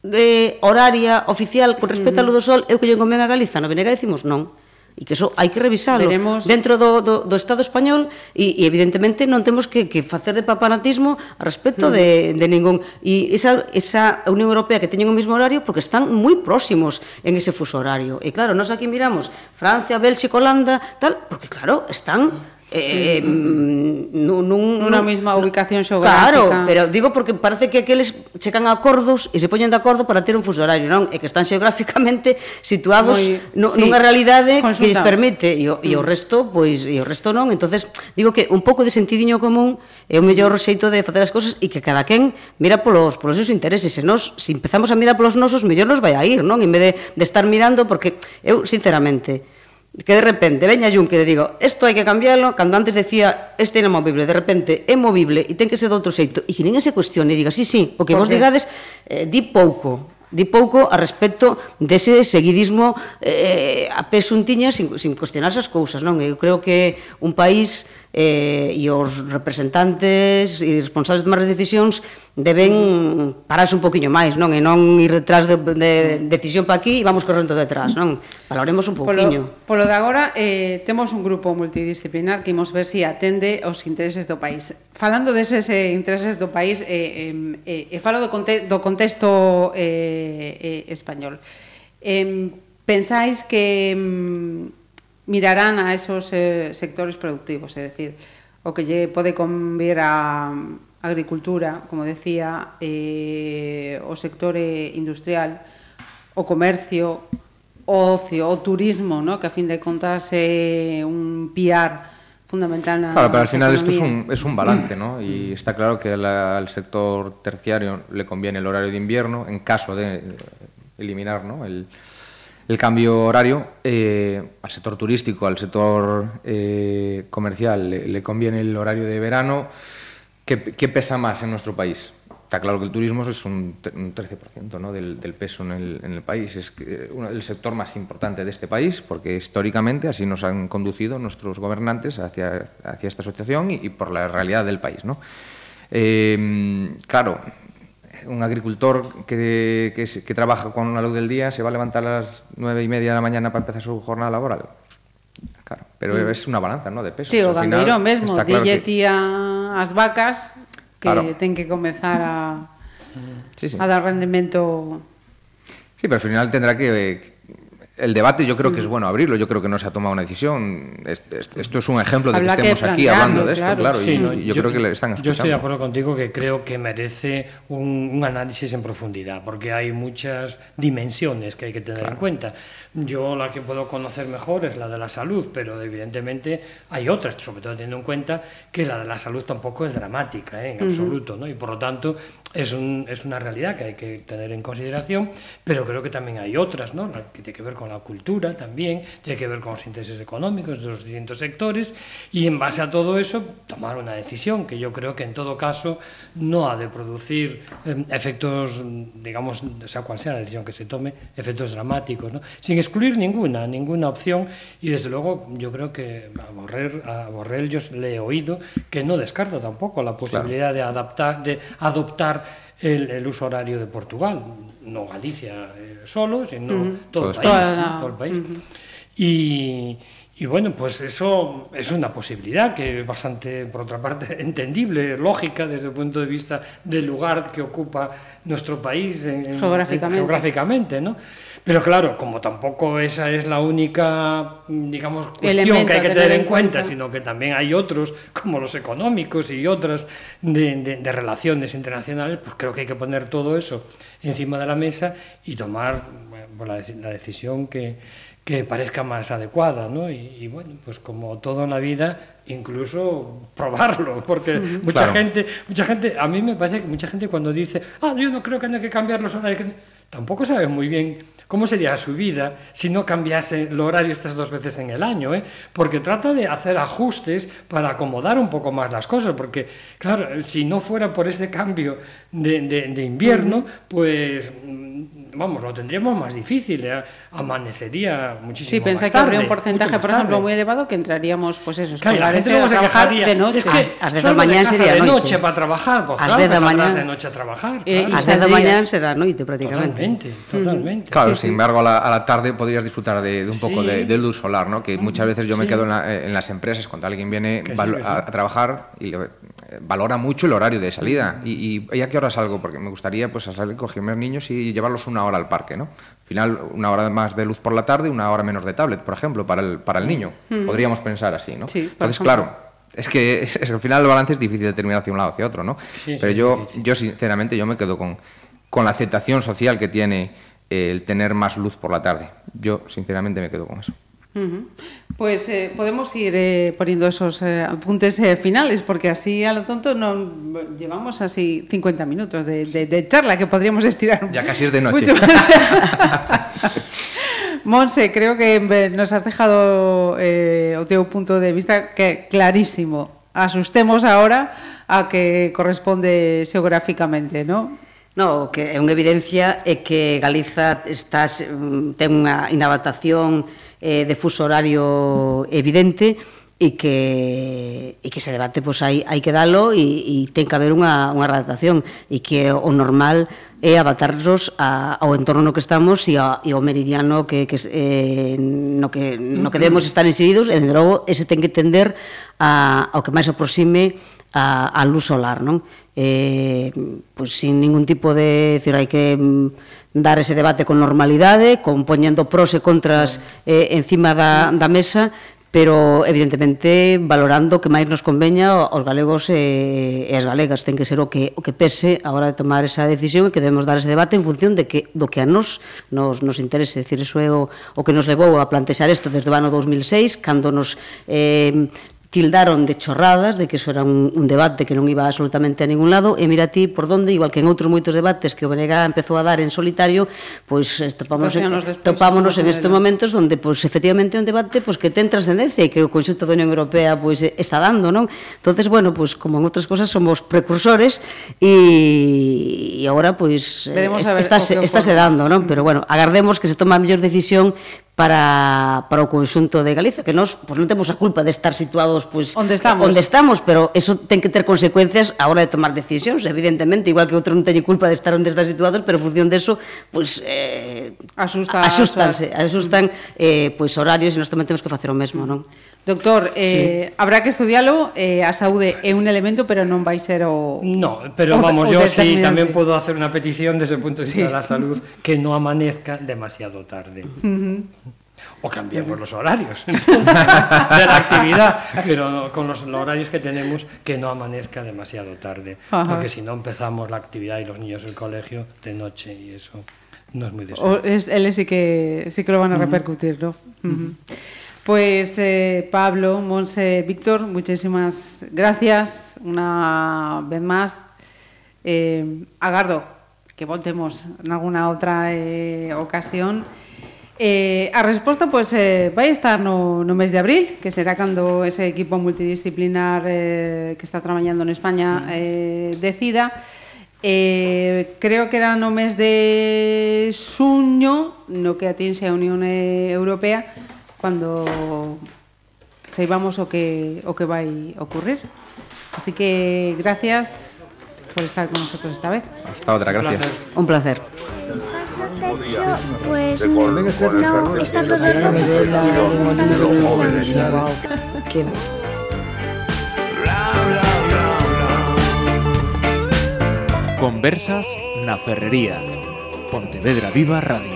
eh, horaria oficial con respecto mm -hmm. ao do sol, eu que lle convén a Galiza, no Venega decimos non e que eso hai que revisalo Veremos... dentro do, do, do Estado español e, e evidentemente non temos que, que facer de papanatismo a respecto mm. de, de ningún. E esa, esa Unión Europea que teñen o mesmo horario porque están moi próximos en ese fuso horario. E claro, nós aquí miramos Francia, Bélxica, Holanda tal, porque claro, están eh, nun, nun, nunha mesma ubicación xeográfica. Claro, pero digo porque parece que aqueles checan a acordos e se poñen de acordo para ter un fuso horario, non? E que están xeográficamente situados Moi, no, sí, nunha realidade consulta. que lles permite e o, mm. e o mm. resto, pois, e o resto non. Entonces, digo que un pouco de sentidiño común é o mellor xeito de facer as cousas e que cada quen mira polos, polos seus intereses. E nos, se empezamos a mirar polos nosos, mellor nos vai a ir, non? En vez de, de estar mirando, porque eu, sinceramente, que de repente veña Juncker e digo isto hai que cambiarlo, cando antes decía este era movible, de repente é movible e ten que ser de outro xeito, e que ninguén se cuestione e diga, sí, sí, o que vos digades eh, di pouco, di pouco a respecto dese seguidismo eh, a pesuntiña sin, sin cuestionar as cousas, non? Eu creo que un país eh, e os representantes e responsables de tomar decisións deben pararse un poquinho máis, non? E non ir detrás de, de decisión para aquí e vamos correndo detrás, non? Valoremos un poquinho. Polo, polo de agora, eh, temos un grupo multidisciplinar que imos ver se si atende os intereses do país. Falando deses eh, intereses do país, eh, eh, eh, falo do, conte do contexto eh, eh, español. Eh, pensáis que... Eh, mirarán a esos eh, sectores productivos, é dicir, o que lle pode convir a agricultura, como decía, eh, o sector industrial, o comercio, o ocio, o turismo, ¿no? que a fin de contas é un piar fundamental na Claro, pero al final esto es un, es un balance, ¿no? Y está claro que la, al sector terciario le conviene el horario de invierno en caso de eliminar ¿no? el, el cambio horario eh, al sector turístico, al sector eh, comercial le, le, conviene el horario de verano. ¿Qué, ¿Qué, pesa más en nuestro país? Está claro que el turismo es un, un 13% ¿no? del, peso en el, en el país. Es uno, el sector más importante de este país porque históricamente así nos han conducido nuestros gobernantes hacia, esta asociación y, y por la realidad del país. ¿no? Eh, claro, un agricultor que, que, que, trabaja con la luz del día se va a levantar a las nueve y media de la mañana para empezar su jornada laboral. Claro, pero mm. es una balanza, ¿no? De peso. Sí, o gandeiro mesmo, claro dille que... tía as vacas que claro. ten que comezar a, sí, sí. a dar rendimento... Sí, pero al final tendrá que, el debate yo creo que es mm. bueno abrirlo, yo creo que no se ha tomado una decisión. Esto es un ejemplo de que estemos aquí hablando de esto, claro, sí, y, no, yo, yo, creo que le están escuchando. Yo estoy de acuerdo contigo que creo que merece un, un análisis en profundidad, porque hay muchas dimensiones que hay que tener claro. en cuenta. Yo la que puedo conocer mejor es la de la salud, pero evidentemente hay otras, sobre todo teniendo en cuenta que la de la salud tampoco es dramática, ¿eh? en uh -huh. absoluto, ¿no? Y por lo tanto es, un, es una realidad que hay que tener en consideración, pero creo que también hay otras, ¿no? Que tiene que ver con la cultura también, tiene que ver con los intereses económicos de los distintos sectores y en base a todo eso tomar una decisión que yo creo que en todo caso no ha de producir eh, efectos, digamos, sea cual sea la decisión que se tome, efectos dramáticos, ¿no? Sin excluir ninguna, ninguna opción y desde luego yo creo que a Borrell, a Borrell yo le he oído que no descarta tampoco la posibilidad claro. de adaptar, de adoptar el, el, uso horario de Portugal, no Galicia eh, solo, sino uh -huh. todo, el país, la... todo el país. Uh -huh. y, y bueno, pues eso es una posibilidad que es bastante, por otra parte, entendible, lógica desde el punto de vista del lugar que ocupa nuestro país en, geográficamente. En, geográficamente, ¿no? Pero claro, como tampoco esa es la única, digamos, cuestión Elemento que hay que, tener en cuenta, cuenta, sino que también hay otros, como los económicos y otras de, de, de, relaciones internacionales, pues creo que hay que poner todo eso encima de la mesa y tomar bueno, la, la, decisión que, que, parezca más adecuada, ¿no? Y, y, bueno, pues como todo en la vida, incluso probarlo, porque mucha claro. gente, mucha gente, a mí me parece que mucha gente cuando dice, ah, yo no creo que haya que cambiar los horarios, tampoco sabe muy bien ¿Cómo sería su vida si no cambiase el horario estas dos veces en el año? Eh? Porque trata de hacer ajustes para acomodar un poco más las cosas, porque, claro, si no fuera por ese cambio de, de, de invierno, pues vamos, lo tendríamos más difícil, ¿eh? amanecería muchísimo Sí, pensé más que habría un porcentaje, por ejemplo, muy elevado que entraríamos, pues eso, Claro, la gente luego a se trabajar quejaría. de noche. Es que solo da mañá de casa sería de noche para trabajar, pues As claro da saldrás mañá. de noche a trabajar. Eh, claro. As 10 da saldrías. mañá será noite prácticamente. Totalmente, totalmente. Claro, Sí, sin sí. embargo, a la, a la tarde podrías disfrutar de, de un poco Sí. de, de luz solar, ¿no? Que muchas veces yo me quedo en, la- en las empresas cuando alguien viene. A, a trabajar y le- eh, valora mucho el horario de salida. Y, y, ¿y a qué hora salgo? Porque me gustaría pues a salir, cogerme a los niños y llevarlos una hora al parque, ¿no? Al final, una hora más de luz por la tarde, una hora menos de tablet, por ejemplo, para el, para el niño. Podríamos pensar así, ¿no? Sí, Entonces, ejemplo. claro, es que es- es- al final el balance es difícil de terminar hacia un lado hacia otro, ¿no? Sí, Pero sí, yo, yo sinceramente, yo me quedo con, con la aceptación social que tiene el tener más luz por la tarde. Yo, sinceramente, me quedo con eso. Uh. Pues eh, podemos ir eh, poniendo esos eh, apuntes eh, finales, porque así a lo tonto no llevamos así 50 minutos de, de, de, charla que podríamos estirar. Ya casi es de noche. Monse, creo que eh, nos has dejado eh, o teu punto de vista que clarísimo. Asustemos ahora a que corresponde xeográficamente, non? No, que é unha evidencia é que Galiza está, mm, ten unha inabatación eh, de fuso horario evidente e que, e que se debate pois, hai, hai que dalo e, e ten que haber unha, unha redactación e que o normal é adaptarnos a, ao entorno no que estamos e, a, e ao meridiano que, que, eh, no, que, no que debemos estar inseridos e, de logo, ese ten que tender a, ao que máis aproxime a, a luz solar, non? Eh, pois sin ningún tipo de... Decir, hai que mm, dar ese debate con normalidade, con poñendo pros e contras eh, encima da, da mesa, pero evidentemente valorando que máis nos conveña aos galegos e, e as galegas. Ten que ser o que o que pese a hora de tomar esa decisión e que debemos dar ese debate en función de que do que a nos nos, nos interese, decir, iso é o, o que nos levou a plantexar isto desde o ano 2006 cando nos eh, tildaron de chorradas, de que eso era un, un debate que non iba absolutamente a ningún lado, e mira ti por donde, igual que en outros moitos debates que o BNG empezou a dar en solitario, pois eh, pues, topámonos, despois, topámonos en estes momentos onde, pois, pues, efectivamente, un debate pois, pues, que ten trascendencia e que o conxunto da Unión Europea pois, eh, está dando, non? entonces bueno, pois, como en outras cosas, somos precursores e, e agora, pois, Veremos est, está, está se dando, non? Pero, bueno, agardemos que se toma a mellor decisión para, para o conxunto de Galicia, que nós pois, non temos a culpa de estar situados pois, onde, estamos. onde estamos, pero eso ten que ter consecuencias a hora de tomar decisións, evidentemente, igual que outro non teñe culpa de estar onde están situados, pero en función deso, pois, eh, Asusta, asustan, asustan eh, pois, horarios e nós tamén temos que facer o mesmo, non? Doctor, eh, habrá que estudialo, eh, a saúde é un elemento, pero non vai ser o... No, pero o- vamos, o yo sí también puedo hacer una petición desde el punto de vista de la salud que no amanezca demasiado tarde. O cambiemos los horarios entonces, de la actividad, pero con los, los horarios que tenemos que no amanezca demasiado tarde, Ajá. porque si no empezamos la actividad y los niños el colegio de noche y eso no es muy O deseable. es, él sí que, sí que lo van a repercutir, ¿no? Pues eh, Pablo, Monse, Víctor, muchísimas gracias una vez más. Eh, agardo que voltemos en alguna outra eh, ocasión. Eh, a resposta pois, eh, vai estar no, no mes de abril, que será cando ese equipo multidisciplinar eh, que está traballando en España mm. eh, decida. Eh, creo que era no mes de xuño, no que atinxe a Unión eh, Europea, cando saibamos o que, o que vai ocurrir. Así que gracias por estar con nosotros esta vez. Hasta otra, gracias. Un placer. Pues no está Que Conversas na Ferrería. Pontevedra Viva Radio.